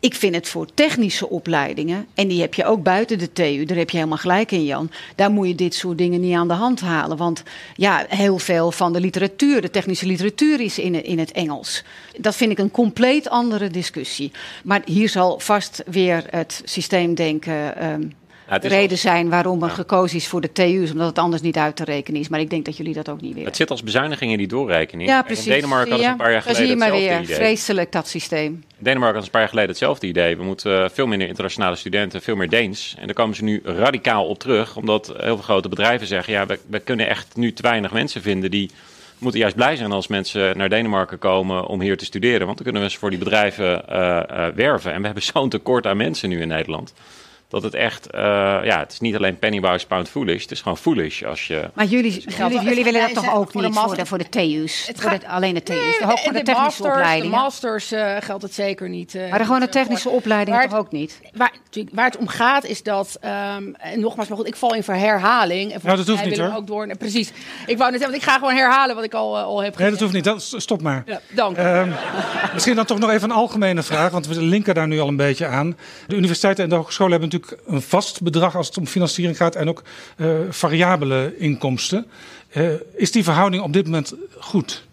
ik vind het voor technische opleidingen, en die heb je ook buiten de TU, daar heb je helemaal gelijk in, Jan. Daar moet je dit soort dingen niet aan de hand halen. Want ja, heel veel van de literatuur, de technische literatuur, is in, het Engels. Dat vind ik een compleet andere discussie. Maar hier zal vast weer het systeemdenken. Um, de reden zijn waarom er gekozen is voor de TU's, omdat het anders niet uit te rekenen is. Maar ik denk dat jullie dat ook niet willen. Het zit als bezuiniging in die doorrekening. Ja, precies. In Denemarken hadden ze een paar jaar geleden zie je maar weer. Idee. Vreselijk dat systeem. Denemarken had een paar jaar geleden hetzelfde idee. We moeten veel minder internationale studenten, veel meer Deens. En daar komen ze nu radicaal op terug, omdat heel veel grote bedrijven zeggen: ja, we, we kunnen echt nu te weinig mensen vinden die moeten juist blij zijn als mensen naar Denemarken komen om hier te studeren. Want dan kunnen we ze voor die bedrijven uh, uh, werven. En we hebben zo'n tekort aan mensen nu in Nederland dat het echt, uh, ja, het is niet alleen pennywise pound foolish, het is gewoon foolish als je... Maar jullie, jullie, jullie willen dat toch ook voor niet de voor, de, voor de TU's? Het gaat, alleen de TU's, nee, voor de, de technische masters, opleidingen? De masters uh, geldt het zeker niet. Uh, maar de gewoon de technische opleidingen toch ook niet? Waar, waar het om gaat is dat, um, en nogmaals, maar goed, ik val in verherhaling. En nou, dat hoeft niet hoor. Ook door, precies. Ik wou net zeggen, want ik ga gewoon herhalen wat ik al, al heb gezegd. Nee, dat hoeft niet, dat, stop maar. Ja, dank. Um, misschien dan toch nog even een algemene vraag, want we linken daar nu al een beetje aan. De universiteiten en de hogescholen hebben natuurlijk een vast bedrag als het om financiering gaat en ook uh, variabele inkomsten. Uh, is die verhouding op dit moment goed?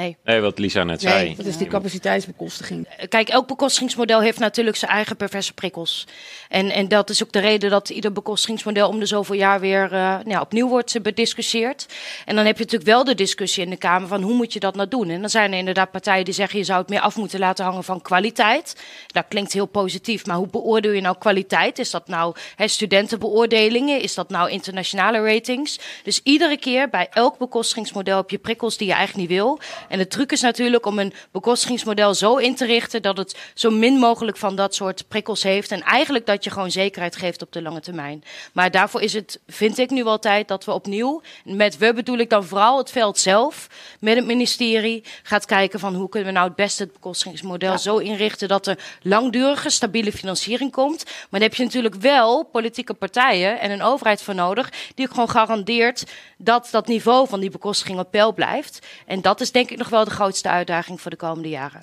Nee. nee, wat Lisa net nee, zei. dat is die capaciteitsbekostiging. Kijk, elk bekostigingsmodel heeft natuurlijk zijn eigen perverse prikkels. En, en dat is ook de reden dat ieder bekostigingsmodel om de zoveel jaar weer uh, nou, opnieuw wordt bediscussieerd. En dan heb je natuurlijk wel de discussie in de Kamer van hoe moet je dat nou doen. En dan zijn er inderdaad partijen die zeggen je zou het meer af moeten laten hangen van kwaliteit. Dat klinkt heel positief, maar hoe beoordeel je nou kwaliteit? Is dat nou hè, studentenbeoordelingen? Is dat nou internationale ratings? Dus iedere keer bij elk bekostigingsmodel heb je prikkels die je eigenlijk niet wil. En de truc is natuurlijk om een bekostigingsmodel zo in te richten dat het zo min mogelijk van dat soort prikkels heeft. En eigenlijk dat je gewoon zekerheid geeft op de lange termijn. Maar daarvoor is het, vind ik nu wel tijd dat we opnieuw, met we bedoel ik dan vooral het veld zelf, met het ministerie, gaat kijken van hoe kunnen we nou het beste het bekostigingsmodel ja. zo inrichten dat er langdurige, stabiele financiering komt. Maar dan heb je natuurlijk wel politieke partijen en een overheid voor nodig die ook gewoon garandeert dat dat niveau van die bekostiging op peil blijft. En dat is denk ik nog wel de grootste uitdaging voor de komende jaren.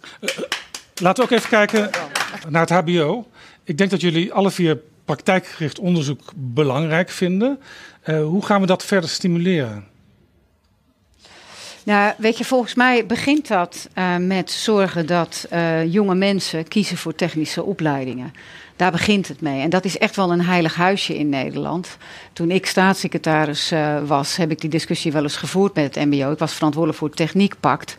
Laten we ook even kijken naar het HBO. Ik denk dat jullie alle vier praktijkgericht onderzoek belangrijk vinden. Uh, hoe gaan we dat verder stimuleren? Nou, weet je, volgens mij begint dat uh, met zorgen dat uh, jonge mensen kiezen voor technische opleidingen. Daar begint het mee. En dat is echt wel een heilig huisje in Nederland. Toen ik staatssecretaris uh, was, heb ik die discussie wel eens gevoerd met het MBO. Ik was verantwoordelijk voor het Techniekpact.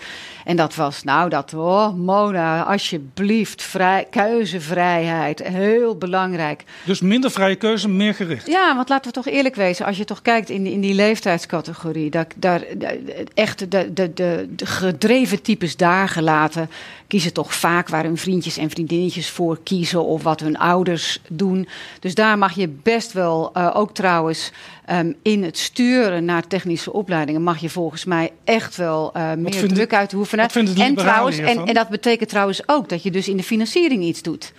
En dat was, nou, dat, oh, Mona, alsjeblieft, vrij, keuzevrijheid, heel belangrijk. Dus minder vrije keuze, meer gericht? Ja, want laten we toch eerlijk wezen, als je toch kijkt in, in die leeftijdscategorie, daar, daar, echt de, de, de, de gedreven types daar gelaten, kiezen toch vaak waar hun vriendjes en vriendinnetjes voor kiezen of wat hun ouders doen. Dus daar mag je best wel, uh, ook trouwens, um, in het sturen naar technische opleidingen, mag je volgens mij echt wel uh, meer druk uitoefenen. En trouwens, en, en dat betekent trouwens ook dat je dus in de financiering iets doet.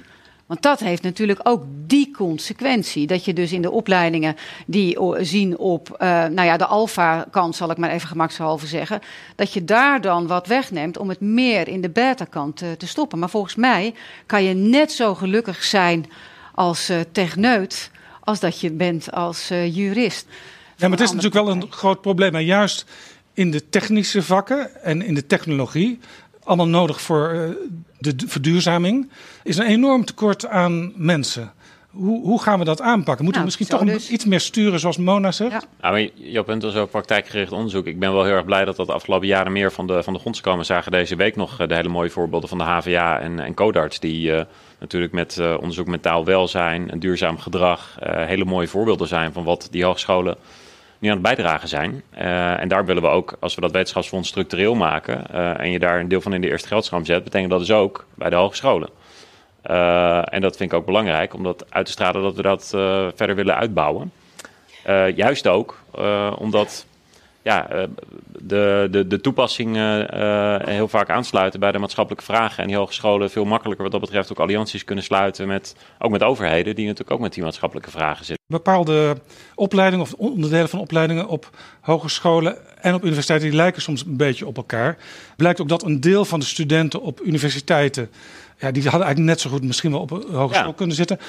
Want dat heeft natuurlijk ook die consequentie. Dat je dus in de opleidingen die zien op uh, nou ja, de alfa-kant, zal ik maar even gemakshalve zeggen. Dat je daar dan wat wegneemt om het meer in de beta-kant te, te, stoppen. Maar volgens mij kan je net zo gelukkig zijn als uh, techneut. als dat je bent als uh, jurist. Ja, maar het is natuurlijk wel een groot probleem. En juist in de technische vakken en in de technologie, allemaal nodig voor uh, de verduurzaming, is een enorm tekort aan mensen. Hoe, hoe gaan we dat aanpakken? Moeten nou, we misschien toch dus. iets meer sturen, zoals Mona zegt? Ja. Nou, je bent dus ook praktijkgericht onderzoek. Ik ben wel heel erg blij dat dat de afgelopen jaren meer van de, van de grond is komen. We zagen deze week nog de hele mooie voorbeelden van de HVA en, en Codarts, die uh, natuurlijk met uh, onderzoek mentaal welzijn en duurzaam gedrag hele mooie voorbeelden zijn van wat die hogescholen nu aan het bijdragen zijn. Uh, en daar willen we ook, als we dat wetenschapsfonds structureel maken uh, en je daar een deel van in de eerste geldstroom zet, betekent dat dus ook bij de hogescholen. Uh, en dat vind ik ook belangrijk om dat uit te stralen dat we dat verder willen uitbouwen. juist ook omdat ja, de, de, de toepassingen heel vaak aansluiten bij de maatschappelijke vragen. En die hogescholen veel makkelijker wat dat betreft ook allianties kunnen sluiten met, ook met overheden die natuurlijk ook met die maatschappelijke vragen zitten. Bepaalde opleidingen of onderdelen van opleidingen op hogescholen en op universiteiten die lijken soms een beetje op elkaar. Blijkt ook dat een deel van de studenten op universiteiten ja, die hadden eigenlijk net zo goed misschien wel op een hogeschool Ja. kunnen zitten.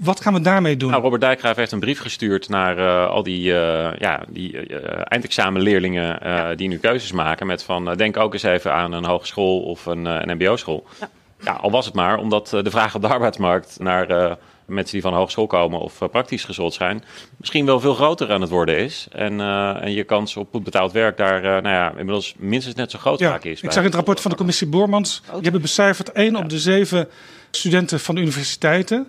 Wat gaan we daarmee doen? Nou, Robert Dijkgraaf heeft een brief gestuurd naar eh, al die, eh, ja, die eh, eindexamenleerlingen eh, die nu keuzes maken. Met van, denk ook eens even aan een hogeschool of een, eh, een mbo-school. Ja. al was het maar omdat de vraag op de arbeidsmarkt naar eh, mensen die van de hogeschool komen of eh, praktisch geschoold zijn, misschien wel veel groter aan het worden is. En, eh, en je kans op goed betaald werk daar, eh, nou ja, inmiddels minstens net zo groot Ja, vaak is. ik zag in het rapport van de commissie Boormans, die hebben becijferd, één op de zeven studenten van de universiteiten,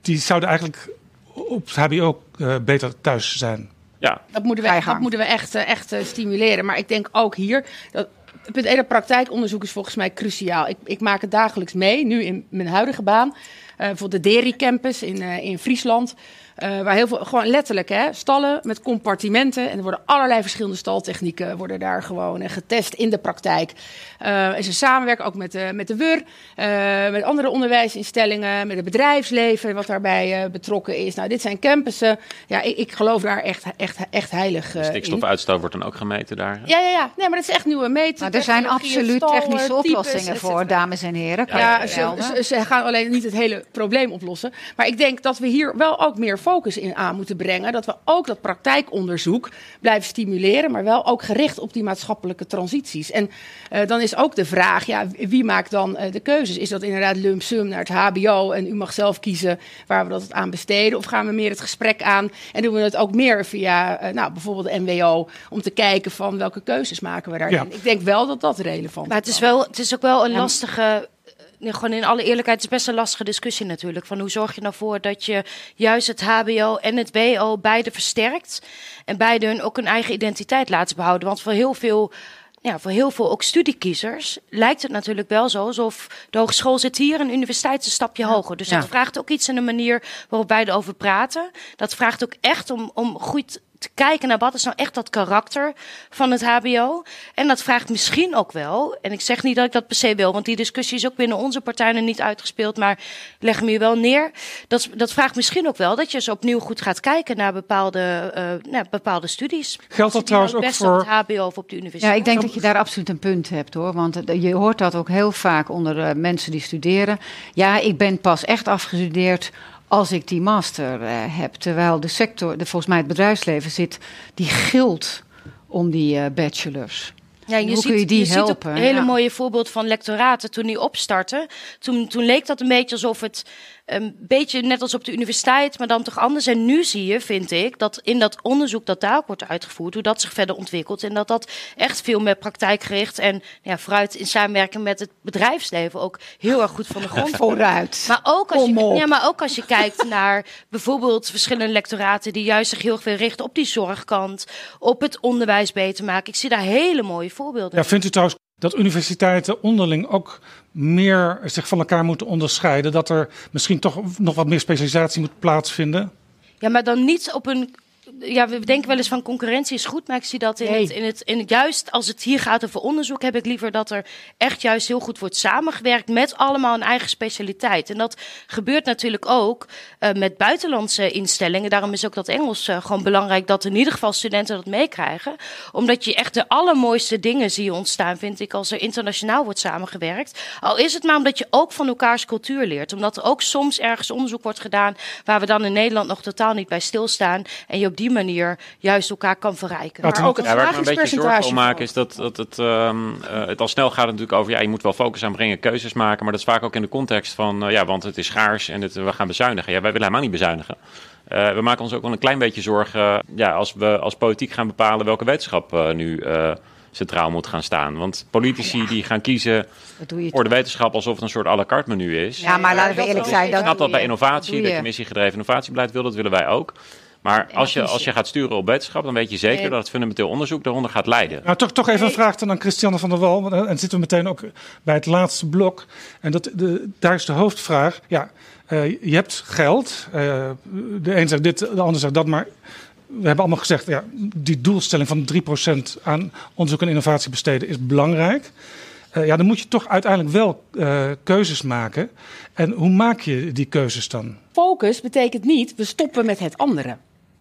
die zouden eigenlijk op het hbo beter thuis zijn. Ja, Dat moeten we, dat moeten we echt, echt stimuleren. Maar ik denk ook hier. Dat, het punt één, dat praktijkonderzoek is volgens mij cruciaal. Ik, ik maak het dagelijks mee, nu in mijn huidige baan. Eh bijvoorbeeld de Deri Campus in, eh, in Friesland. eh, waar heel veel, gewoon letterlijk, hè, stallen met compartimenten. En er worden allerlei verschillende staltechnieken worden daar gewoon getest in de praktijk. Eh, en ze samenwerken ook met de, met de WUR, eh, met andere onderwijsinstellingen, met het bedrijfsleven, wat daarbij eh, betrokken is. Nou, dit zijn campussen. Ja, ik, ik geloof daar echt, echt, echt heilig eh, in. stikstofuitstoot wordt dan ook gemeten daar. Ja, ja, ja. Nee, maar dat is echt nieuwe meten. Maar er zijn absoluut technische oplossingen voor, dames en heren. Ja, ze, ze, ze gaan alleen niet het hele probleem oplossen. Maar ik denk dat we hier wel ook meer focus in aan moeten brengen. Dat we ook dat praktijkonderzoek blijven stimuleren, maar wel ook gericht op die maatschappelijke transities. En eh, dan is ook de vraag, ja, wie maakt dan eh, de keuzes? Is dat inderdaad lump sum naar het HBO en u mag zelf kiezen waar we dat aan besteden? Of gaan we meer het gesprek aan en doen we het ook meer via eh, nou, bijvoorbeeld de MWO om te kijken van welke keuzes maken we daarin? Ja. Ik denk wel dat dat relevant Maar het is. is, wel, het is ook wel een Ja. lastige. Nee, Gewoon in alle eerlijkheid, het is best een lastige discussie natuurlijk. Van hoe zorg je nou voor dat je juist het HBO en het WO beide versterkt. En beide hun ook een eigen identiteit laten behouden. Want voor heel veel. Ja, voor heel veel ook studiekiezers lijkt het natuurlijk wel zo alsof de hogeschool zit hier en de universiteit is een stapje hoger. Dus Ja. dat vraagt ook iets in de manier waarop wij erover praten. Dat vraagt ook echt om, om goed te kijken naar wat is nou echt dat karakter van het HBO. En dat vraagt misschien ook wel, en ik zeg niet dat ik dat per se wil, want die discussie is ook binnen onze partij nog niet uitgespeeld, maar leg hem hier wel neer. Dat, dat vraagt misschien ook wel dat je eens opnieuw goed gaat kijken naar bepaalde, eh, nou, bepaalde studies. Geldt dat Die trouwens ook best voor- op het HBO of op de universiteit? Ja, ik denk dat je daar absoluut een punt hebt hoor. Want eh, je hoort dat ook heel vaak onder eh, mensen die studeren. Ja, ik ben pas echt afgestudeerd als ik die master eh, heb. Terwijl de sector, de, volgens mij het bedrijfsleven zit, die gilt om die eh, bachelors. Ja, je hoe ziet, kun je die je ziet ook helpen? een hele Ja. mooie voorbeeld van lectoraten toen die opstarten. Toen, toen leek dat een beetje alsof het een beetje net als op de universiteit, maar dan toch anders. En nu zie je, vind ik, dat in dat onderzoek dat daar ook wordt uitgevoerd, hoe dat zich verder ontwikkelt. En dat dat echt veel meer praktijkgericht en ja, vooruit in samenwerking met het bedrijfsleven ook heel erg goed van de grond. (laughs) komt. Vooruit. Maar ook, als je, ja, maar ook als je kijkt naar bijvoorbeeld verschillende lectoraten die juist zich heel erg veel richten op die zorgkant, op het onderwijs beter maken. Ik zie daar hele mooie voorbeelden. Ja, vindt u trouwens dat universiteiten onderling ook meer zich van elkaar moeten onderscheiden? Dat er misschien toch nog wat meer specialisatie moet plaatsvinden? Ja, maar dan niet op een. Ja, we denken wel eens van concurrentie is goed, maar ik zie dat in, Nee. het, in, het, in het juist als het hier gaat over onderzoek, heb ik liever dat er echt juist heel goed wordt samengewerkt met allemaal een eigen specialiteit. En dat gebeurt natuurlijk ook eh, met buitenlandse instellingen. Daarom is ook dat Engels eh, gewoon belangrijk dat in ieder geval studenten dat meekrijgen. Omdat je echt de allermooiste dingen zie ontstaan, vind ik, als er internationaal wordt samengewerkt. Al is het maar omdat je ook van elkaars cultuur leert. Omdat er ook soms ergens onderzoek wordt gedaan waar we dan in Nederland nog totaal niet bij stilstaan. En je op die manier juist elkaar kan verrijken. Ja, waar ik me een beetje zorgen om maak is dat, dat het, ehm, eh, het al snel gaat natuurlijk over... ja, je moet wel focus aanbrengen, keuzes maken... maar dat is vaak ook in de context van... eh, ja, want het is schaars en het, we gaan bezuinigen. Ja, wij willen helemaal niet bezuinigen. Eh, we maken ons ook wel een klein beetje zorgen... ja, als we als politiek gaan bepalen welke wetenschap eh, nu... eh, centraal moet gaan staan. Want politici die gaan kiezen Dat voor de wetenschap alsof het een soort à la carte menu is. Ja, maar laten we eerlijk zijn. Ik Dat snap dat bij innovatie, dat je. je missiegedreven innovatiebeleid wil, dat willen wij ook. Maar als je, als je gaat sturen op wetenschap, dan weet je zeker Nee. dat het fundamenteel onderzoek daaronder gaat leiden. Nou, toch, toch even een vraag dan aan Christiane van der Wal. want, eh, En dan zitten we meteen ook bij het laatste blok. En dat, de, daar is de hoofdvraag. Ja, eh, je hebt geld. Eh, de een zegt dit, de ander zegt dat. Maar we hebben allemaal gezegd, ja, die doelstelling van 3% aan onderzoek en innovatie besteden is belangrijk. Uh, ja, dan moet je toch uiteindelijk wel uh, keuzes maken. En hoe maak je die keuzes dan? Focus betekent niet we stoppen met het andere.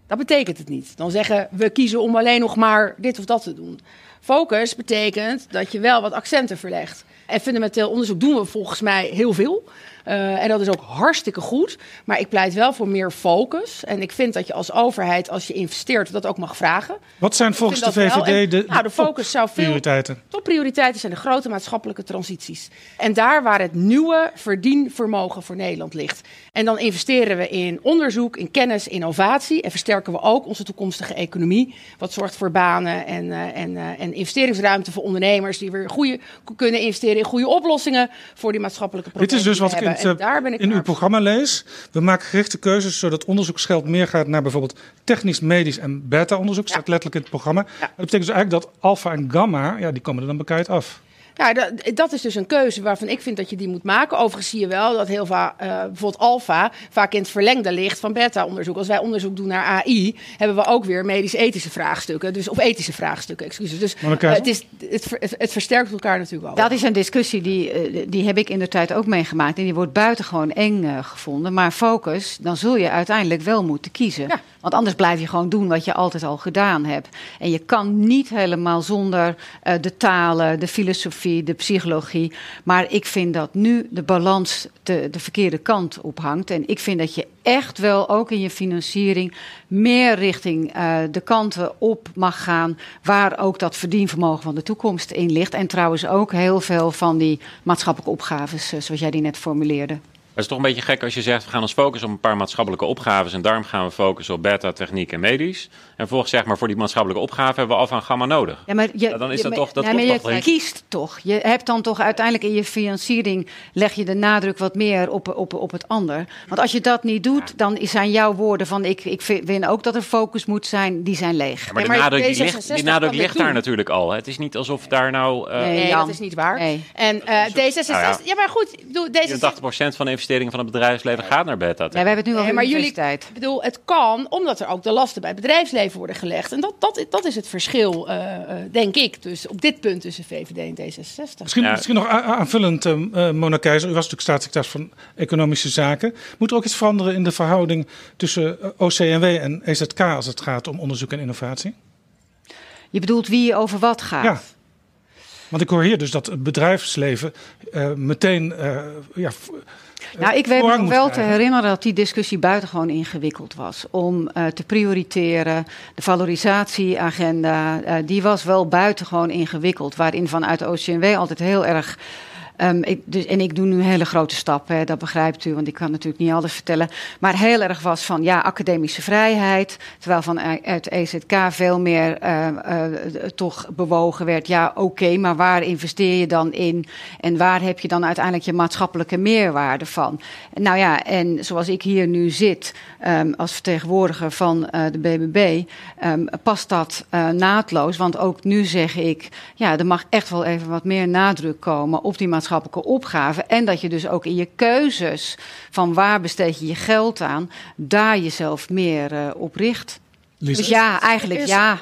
Dat betekent het niet. Dan zeggen we kiezen om alleen nog maar dit of dat te doen. Focus betekent dat je wel wat accenten verlegt. En fundamenteel onderzoek doen we volgens mij heel veel. Uh, en dat is ook hartstikke goed. Maar ik pleit wel voor meer focus. En ik vind dat je als overheid, als je investeert, dat ook mag vragen. Wat zijn volgens de VVD de, nou, de focus zou veel, prioriteiten? Topprioriteiten zijn de grote maatschappelijke transities. En daar waar het nieuwe verdienvermogen voor Nederland ligt. En dan investeren we in onderzoek, in kennis, innovatie. En versterken we ook onze toekomstige economie. Wat zorgt voor banen en, uh, en, uh, en investeringsruimte voor ondernemers. Die weer goede, kunnen investeren in goede oplossingen voor die maatschappelijke problemen. Dit is dus wat ik in, daar ben ik in uw programma lees. We maken gerichte keuzes zodat onderzoeksgeld meer gaat naar bijvoorbeeld technisch, medisch en beta-onderzoek. Staat letterlijk in het programma. Dat betekent dus eigenlijk dat alfa en gamma, ja, die komen er dan bekijkt af. Ja, dat, dat, is dus een keuze waarvan ik vind dat je die moet maken. Overigens zie je wel dat heel vaak, uh, bijvoorbeeld alfa, vaak in het verlengde ligt van beta-onderzoek. Als wij onderzoek doen naar AI, hebben we ook weer medisch-ethische vraagstukken. Dus, of ethische vraagstukken, excuses. Dus uh, het, is, het, het, het, versterkt elkaar natuurlijk wel. Dat is een discussie die, uh, die heb ik in de tijd ook meegemaakt. En die wordt buitengewoon eng gevonden. Maar focus, dan zul je uiteindelijk wel moeten kiezen. Ja. Want anders blijf je gewoon doen wat je altijd al gedaan hebt. En je kan niet helemaal zonder de talen, de filosofie de psychologie. Maar ik vind dat nu de balans de, de verkeerde kant op hangt. En ik vind dat je echt wel ook in je financiering meer richting uh, de kanten op mag gaan. Waar ook dat verdienvermogen van de toekomst in ligt. En trouwens ook heel veel van die maatschappelijke opgaves, uh, zoals jij die net formuleerde. Het is toch een beetje gek als je zegt, we gaan ons focussen op een paar maatschappelijke opgaves en daarom gaan we focussen op beta, techniek en medisch. En volgens zeg maar voor die maatschappelijke opgave hebben we alfa en gamma nodig. Ja, maar je, ja, dan is dat toch, dat ja, maar je toch kiest toch. Je hebt dan toch uiteindelijk in je financiering leg je de nadruk wat meer op, op, op het ander. Want als je dat niet doet, dan zijn jouw woorden van ik, ik vind ook dat er focus moet zijn, die zijn leeg. Ja, maar, de nadruk, die ligt, die nadruk ligt daar natuurlijk al. Het is niet alsof daar nou... Uh, nee, dat is niet waar. Nee. En uh, D66... Nou ja. maar goed, D66... 80% van de investeringen van het bedrijfsleven gaat naar beta. Ja, we hebben het nu al nee, maar jullie, Ik bedoel, het kan, omdat er ook de lasten bij het bedrijfsleven worden gelegd. En dat, dat, dat is het verschil, uh, denk ik, dus op dit punt tussen VVD en D66. Misschien, ja. misschien nog aanvullend, uh, Mona Keizer. U was natuurlijk staatssecretaris van Economische Zaken. Moet er ook iets veranderen in de verhouding tussen OCMW en EZK als het gaat om onderzoek en innovatie? Je bedoelt wie over wat gaat? Ja. Want ik hoor hier dus dat het bedrijfsleven uh, meteen uh, ja, nou, ik weet me wel te herinneren dat die discussie buitengewoon ingewikkeld was. Om uh, te prioriteren. De valorisatieagenda, uh, die was wel buitengewoon ingewikkeld. Waarin vanuit de OCMW altijd heel erg Um, ik, dus, en ik doe nu hele grote stappen, dat begrijpt u, want ik kan natuurlijk niet alles vertellen. Maar heel erg was van ja, academische vrijheid. Terwijl vanuit EZK veel meer uh, uh, toch bewogen werd. Ja, oké, maar waar investeer je dan in? En waar heb je dan uiteindelijk je maatschappelijke meerwaarde van? Nou ja, en zoals ik hier nu zit um, als vertegenwoordiger van de BBB, past dat naadloos. Want ook nu zeg ik, ja, er mag echt wel even wat meer nadruk komen op die maatschappelijke maatschappelijke opgave. En dat je dus ook in je keuzes van waar besteed je je geld aan, daar jezelf meer uh, op richt. Dus ja, eigenlijk ja.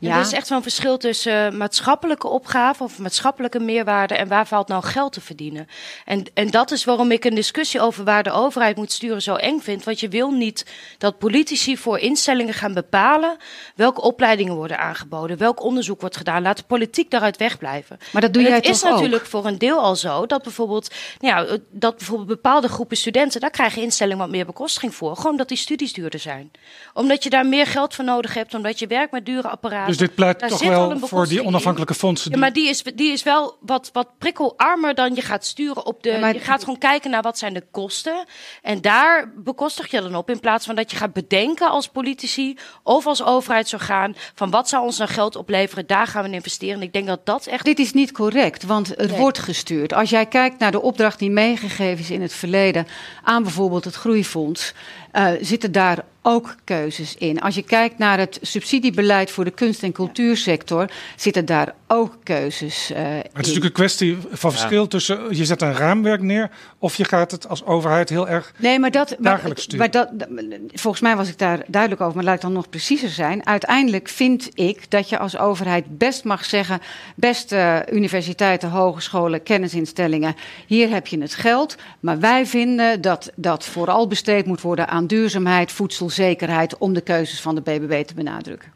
Ja. Er is echt zo'n verschil tussen maatschappelijke opgave of maatschappelijke meerwaarde en waar valt nou geld te verdienen. En, en dat is waarom ik een discussie over waar de overheid moet sturen zo eng vind. Want je wil niet dat politici voor instellingen gaan bepalen welke opleidingen worden aangeboden, welk onderzoek wordt gedaan. Laat de politiek daaruit wegblijven. Maar dat doe jij het toch is natuurlijk voor een deel al zo dat bijvoorbeeld, nou ja, dat bijvoorbeeld bepaalde groepen studenten, daar krijgen instellingen wat meer bekostiging voor. Gewoon dat die studies duurder zijn. Omdat je daar meer geld voor nodig hebt, omdat je werkt met dure apparaten. Dus dit pleit toch wel voor die onafhankelijke fondsen? Ja, maar die is, die is wel wat, wat prikkelarmer dan je gaat sturen op de. je gaat gewoon kijken naar wat zijn de kosten. En daar bekostig je dan op. In plaats van dat je gaat bedenken als politici of als overheidsorgaan. van wat zou ons nou geld opleveren, daar gaan we investeren. En ik denk dat dat echt. Dit is niet correct, want het wordt gestuurd. Als jij kijkt naar de opdracht die meegegeven is in het verleden. aan bijvoorbeeld het Groeifonds. Uh, zitten daar ook keuzes in. Als je kijkt naar het subsidiebeleid voor de kunst- en cultuursector, zitten daar ook keuzes uh, Het is natuurlijk een kwestie van verschil tussen je zet een raamwerk neer of je gaat het als overheid heel erg nee, maar dat, dagelijks sturen. Maar dat, volgens mij was ik daar duidelijk over, maar laat ik dan nog preciezer zijn. Uiteindelijk vind ik dat je als overheid best mag zeggen, beste universiteiten, hogescholen, kennisinstellingen, hier heb je het geld, maar wij vinden dat dat vooral besteed moet worden aan duurzaamheid, voedselzekerheid, om de keuzes van de BBB te benadrukken.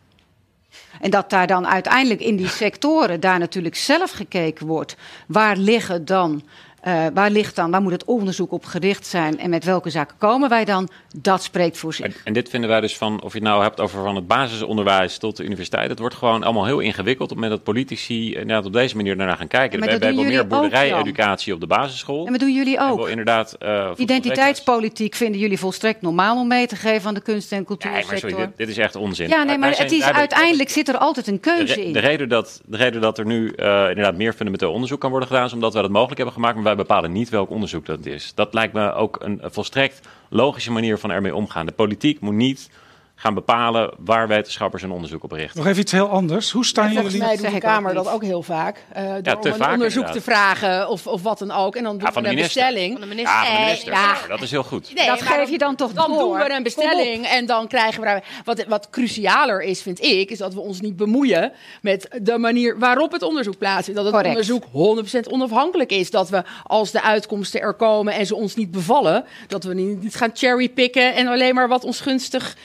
En dat daar dan uiteindelijk in die sectoren daar natuurlijk zelf gekeken wordt. Waar liggen dan uh, waar ligt dan, waar moet het onderzoek op gericht zijn en met welke zaken komen wij dan? Dat spreekt voor zich. En, en, dit vinden wij dus van, of je het nou hebt over van het basisonderwijs tot de universiteit. Het wordt gewoon allemaal heel ingewikkeld op het moment dat politici inderdaad op deze manier naar gaan kijken. We hebben meer boerderij-educatie op de basisschool. En wat doen jullie ook? inderdaad, uh, Identiteitspolitiek vinden jullie volstrekt normaal om mee te geven aan de kunst- en cultuursector. Nee, maar dit, dit, is echt onzin. Ja, nee, maar het is, uiteindelijk zit er altijd een keuze de, in. De reden, dat, de reden dat er nu uh, inderdaad meer fundamenteel onderzoek kan worden gedaan, is omdat we dat mogelijk hebben gemaakt. Maar wij bepalen niet welk onderzoek dat is. Dat lijkt me ook een volstrekt logische manier van ermee omgaan. De politiek moet niet gaan bepalen waar wetenschappers een onderzoek op richten. Nog even iets heel anders. Hoe staan jullie... Volgens mij doet de Kamer dat ook heel vaak. Uh, door ja, om een vaak, onderzoek inderdaad. te vragen of, of wat dan ook. En dan doen ja, we een bestelling. Van de minister. Ja, van de minister. Ja. dat is heel goed. Nee, dat geef je dan toch Dan door. doen we een bestelling en dan krijgen we... Wat, wat crucialer is, vind ik, is dat we ons niet bemoeien... met de manier waarop het onderzoek plaatsvindt. Dat het Correct. onderzoek 100% onafhankelijk is. Dat we, als de uitkomsten er komen en ze ons niet bevallen... dat we niet gaan cherrypicken en alleen maar wat ons gunstig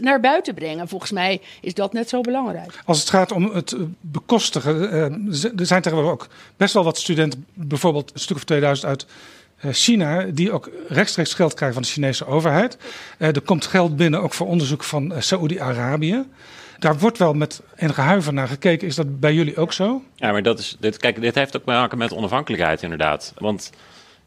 naar buiten brengen. Volgens mij is dat net zo belangrijk. Als het gaat om het bekostigen, eh, er zijn tegenwoordig ook best wel wat studenten, bijvoorbeeld een stuk of 2000 uit eh, China, die ook rechtstreeks geld krijgen van de Chinese overheid. Eh, er komt geld binnen ook voor onderzoek van Saoedi-Arabië. Daar wordt wel met enige huiver naar gekeken. Is dat bij jullie ook zo? Ja, maar dat is, dit, kijk, dit heeft ook te maken met onafhankelijkheid inderdaad. Want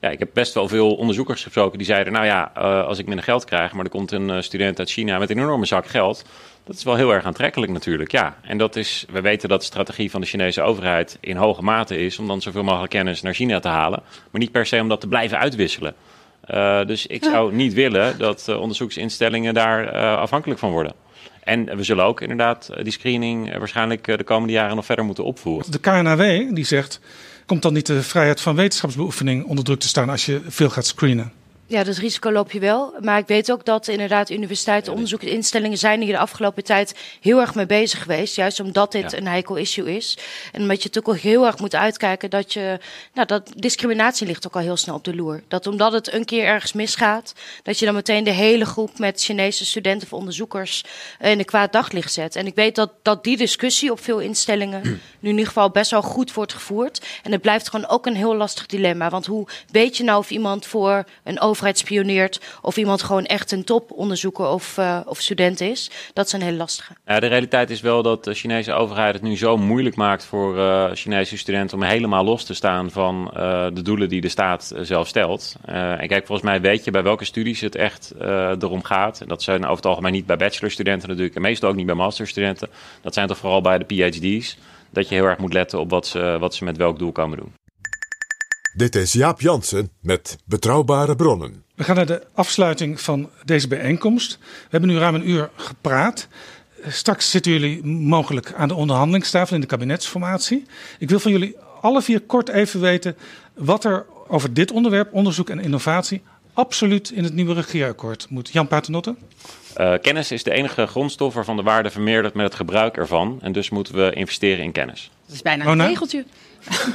ja, ik heb best wel veel onderzoekers gesproken die zeiden: Nou ja, uh, als ik minder geld krijg, maar er komt een uh, student uit China met een enorme zak geld. Dat is wel heel erg aantrekkelijk natuurlijk, ja. En dat is, we weten dat de strategie van de Chinese overheid in hoge mate is om dan zoveel mogelijk kennis naar China te halen, maar niet per se om dat te blijven uitwisselen. Uh, dus ik zou niet willen dat onderzoeksinstellingen daar afhankelijk van worden. En we zullen ook inderdaad die screening waarschijnlijk de komende jaren nog verder moeten opvoeren. De KNAW die zegt komt dan niet de vrijheid van wetenschapsbeoefening onder druk te staan als je veel gaat screenen? Ja, dat risico loop je wel. Maar ik weet ook dat inderdaad universiteiten, onderzoeksinstellingen zijn hier de afgelopen tijd heel erg mee bezig geweest. Juist omdat dit ja. een heikel issue is. En omdat je natuurlijk ook heel erg moet uitkijken dat je, nou, dat discriminatie ligt ook al heel snel op de loer. Dat omdat het een keer ergens misgaat, dat je dan meteen de hele groep met Chinese studenten of onderzoekers in de kwaad daglicht zet. En ik weet dat, dat die discussie op veel instellingen (clears throat) nu in ieder geval best wel goed wordt gevoerd. En het blijft gewoon ook een heel lastig dilemma. Want hoe weet je nou of iemand voor een overheid spioneert of iemand gewoon echt een toponderzoeker of, uh, of student is. Dat een heel lastige. De realiteit is wel dat de Chinese overheid het nu zo moeilijk maakt voor uh, Chinese studenten om helemaal los te staan van uh, de doelen die de staat zelf stelt. en kijk, volgens mij weet je bij welke studies het echt erom gaat. En dat zijn over het algemeen niet bij bachelorstudenten natuurlijk en meestal ook niet bij masterstudenten. Dat zijn toch vooral bij de PhD's. Dat je heel erg moet letten op wat ze, wat ze met welk doel komen doen. Dit is Jaap Jansen met Betrouwbare Bronnen. We gaan naar de afsluiting van deze bijeenkomst. We hebben nu ruim een uur gepraat. Straks zitten jullie mogelijk aan de onderhandelingstafel in de kabinetsformatie. Ik wil van jullie alle vier kort even weten wat er over dit onderwerp, onderzoek en innovatie, absoluut in het nieuwe regeerakkoord moet. Jan Paternotte? Uh, kennis is de enige grondstof waarvan de waarde vermeerdert met het gebruik ervan. En dus moeten we investeren in kennis. Dat is bijna een regeltje.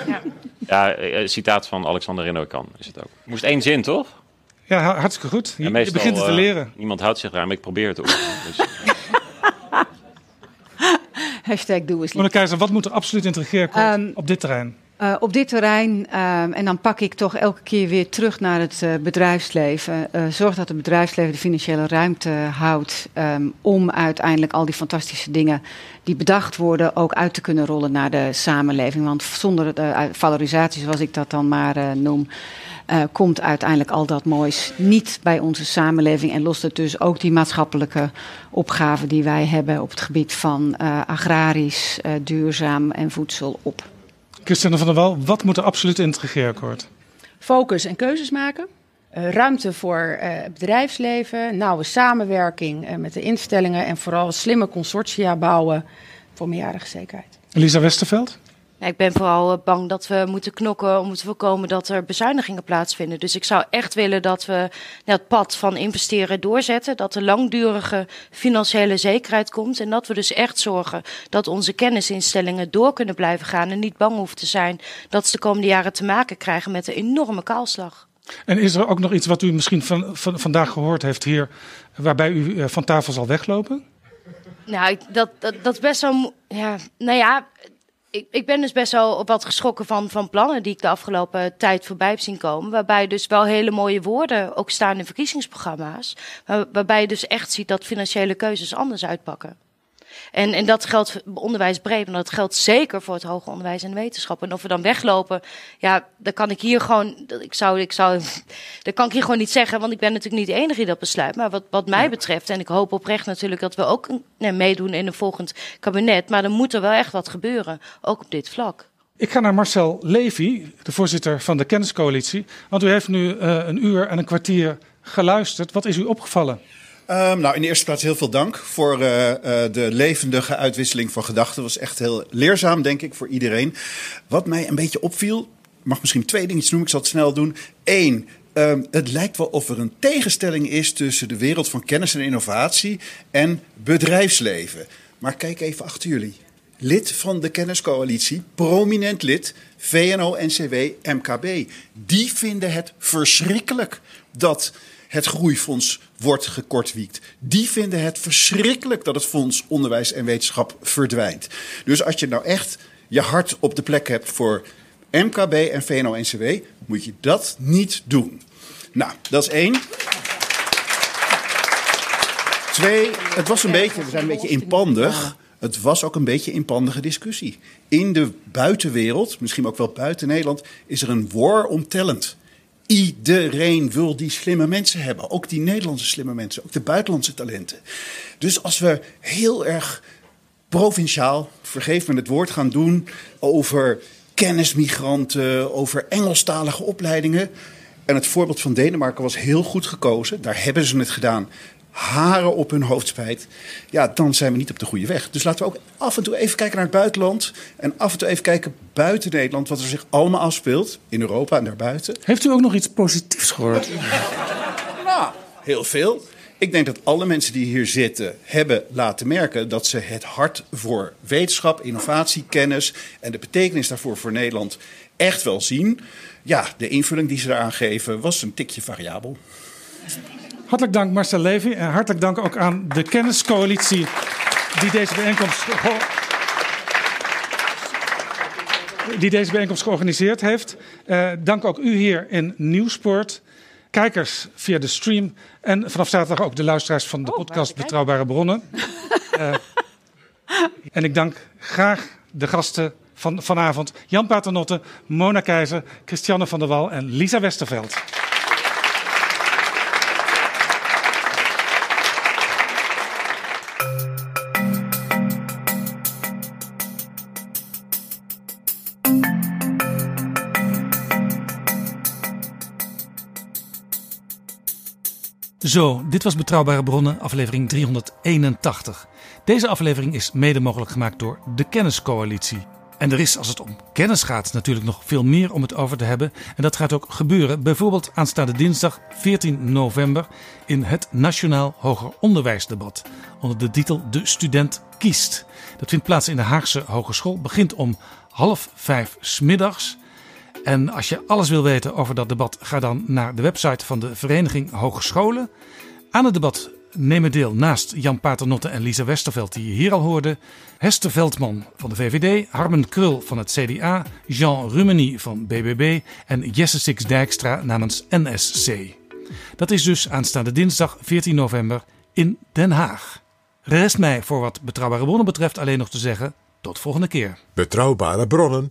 Ja, ja uh, citaat van Alexander Renoir is het ook. Moest één zin, toch? Ja, hartstikke goed. Je, meestal, je begint het te leren. Uh, niemand houdt zich eraan, maar ik probeer het ook. (laughs) dus, Hashtag doe eens Keizer, wat moet er absoluut in het regeerakkoord um, op dit terrein? Uh, op dit terrein, uh, en dan pak ik toch elke keer weer terug naar het uh, bedrijfsleven. zorg dat het bedrijfsleven de financiële ruimte houdt um, om uiteindelijk al die fantastische dingen die bedacht worden ook uit te kunnen rollen naar de samenleving. Want zonder de valorisatie, zoals ik dat dan maar noem, komt uiteindelijk al dat moois niet bij onze samenleving en lost het dus ook die maatschappelijke opgaven die wij hebben op het gebied van agrarisch, duurzaam en voedsel op. Christiane van der Wal, wat moet er absoluut in het regeerakkoord? Focus en keuzes maken. eh, ruimte voor uh, bedrijfsleven, nauwe samenwerking uh, met de instellingen en vooral slimme consortia bouwen voor meerjarige zekerheid. Elisa Westerveld? Ik ben vooral bang dat we moeten knokken om te voorkomen dat er bezuinigingen plaatsvinden. Dus ik zou echt willen dat we het pad van investeren doorzetten. Dat er langdurige financiële zekerheid komt. En dat we dus echt zorgen dat onze kennisinstellingen door kunnen blijven gaan. En niet bang hoeven te zijn dat ze de komende jaren te maken krijgen met een enorme kaalslag. En is er ook nog iets wat u misschien van, van vandaag gehoord heeft hier, waarbij u van tafel zal weglopen? Nou, dat, dat, dat is best wel. Ja, nou ja, ik, ik ben dus best wel wat geschrokken van, van plannen die ik de afgelopen tijd voorbij heb zien komen. Waarbij dus wel hele mooie woorden ook staan in verkiezingsprogramma's. waarbij je dus echt ziet dat financiële keuzes anders uitpakken. En, en dat geldt onderwijs breed, maar dat geldt zeker voor het hoger onderwijs en wetenschap. En of we dan weglopen, ja, dan kan ik hier gewoon, ik zou, ik zou, (laughs) dat kan ik hier gewoon niet zeggen, want ik ben natuurlijk niet de enige die dat besluit. Maar wat, wat mij betreft, en ik hoop oprecht natuurlijk dat we ook nee, meedoen in een volgend kabinet, maar dan moet er wel echt wat gebeuren, ook op dit vlak. Ik ga naar Marcel Levy, de voorzitter van de Kenniscoalitie. Want u heeft nu uh, een uur en een kwartier geluisterd. Wat is u opgevallen? Um, nou, in de eerste plaats heel veel dank voor uh, uh, de levendige uitwisseling van gedachten. Was echt heel leerzaam, denk ik, voor iedereen. Wat mij een beetje opviel, mag misschien twee dingetjes noemen, ik zal het snel doen. Eén, um, het lijkt wel of er een tegenstelling is tussen de wereld van kennis en innovatie en bedrijfsleven. Maar kijk even achter jullie. Lid van de kenniscoalitie, prominent lid, VNO-NCW, MKB. Die vinden het verschrikkelijk dat het groeifonds wordt gekortwiekt. Die vinden het verschrikkelijk dat het Fonds Onderwijs en Wetenschap verdwijnt. Dus als je nou echt je hart op de plek hebt voor MKB en VNO-NCW, moet je dat niet doen. Nou, dat is één. Twee, het was een beetje, we zijn een beetje inpandig. Het was ook een beetje inpandige discussie. In de buitenwereld, misschien ook wel buiten Nederland, is er een war om talent. Iedereen wil die slimme mensen hebben. Ook die Nederlandse slimme mensen, ook de buitenlandse talenten. Dus als we heel erg provinciaal, vergeef me het woord, gaan doen over kennismigranten, over Engelstalige opleidingen. En het voorbeeld van Denemarken was heel goed gekozen. Daar hebben ze het gedaan haren op hun hoofd spijt, ja, dan zijn we niet op de goede weg. Dus laten we ook af en toe even kijken naar het buitenland. En af en toe even kijken buiten Nederland, wat er zich allemaal afspeelt. In Europa en daarbuiten. Heeft u ook nog iets positiefs gehoord? (laughs) nou, heel veel. Ik denk dat alle mensen die hier zitten hebben laten merken dat ze het hart voor wetenschap, innovatie, kennis en de betekenis daarvoor voor Nederland echt wel zien. Ja, de invulling die ze daaraan geven was een tikje variabel. Hartelijk dank Marcel Levy en hartelijk dank ook aan de kenniscoalitie die deze bijeenkomst, die deze bijeenkomst georganiseerd heeft. Uh, dank ook u hier in Nieuwsport. Kijkers via de stream en vanaf zaterdag ook de luisteraars van de oh, podcast Betrouwbare Bronnen. uh, (laughs) en ik dank graag de gasten van vanavond. Jan Paternotte, Mona Keizer, Christiane van der Wal en Lisa Westerveld. Zo, dit was Betrouwbare Bronnen, aflevering 381. Deze aflevering is mede mogelijk gemaakt door de Kenniscoalitie. En er is, als het om kennis gaat, natuurlijk nog veel meer om het over te hebben. En dat gaat ook gebeuren, bijvoorbeeld aanstaande dinsdag 14 november in het Nationaal Hoger Onderwijsdebat. Onder de titel De Student Kiest. Dat vindt plaats in de Haagse Hogeschool, begint om half vijf smiddags. En als je alles wil weten over dat debat, ga dan naar de website van de Vereniging Hogescholen. Aan het debat nemen deel naast Jan Paternotte en Lisa Westerveld, die je hier al hoorde, Hester Veldman van de VVD, Harmen Krul van het CDA, Jean Rumeny van BBB en Jesse Six Dijkstra namens NSC. Dat is dus aanstaande dinsdag 14 november in Den Haag. Rest mij voor wat betrouwbare bronnen betreft alleen nog te zeggen: tot volgende keer. Betrouwbare bronnen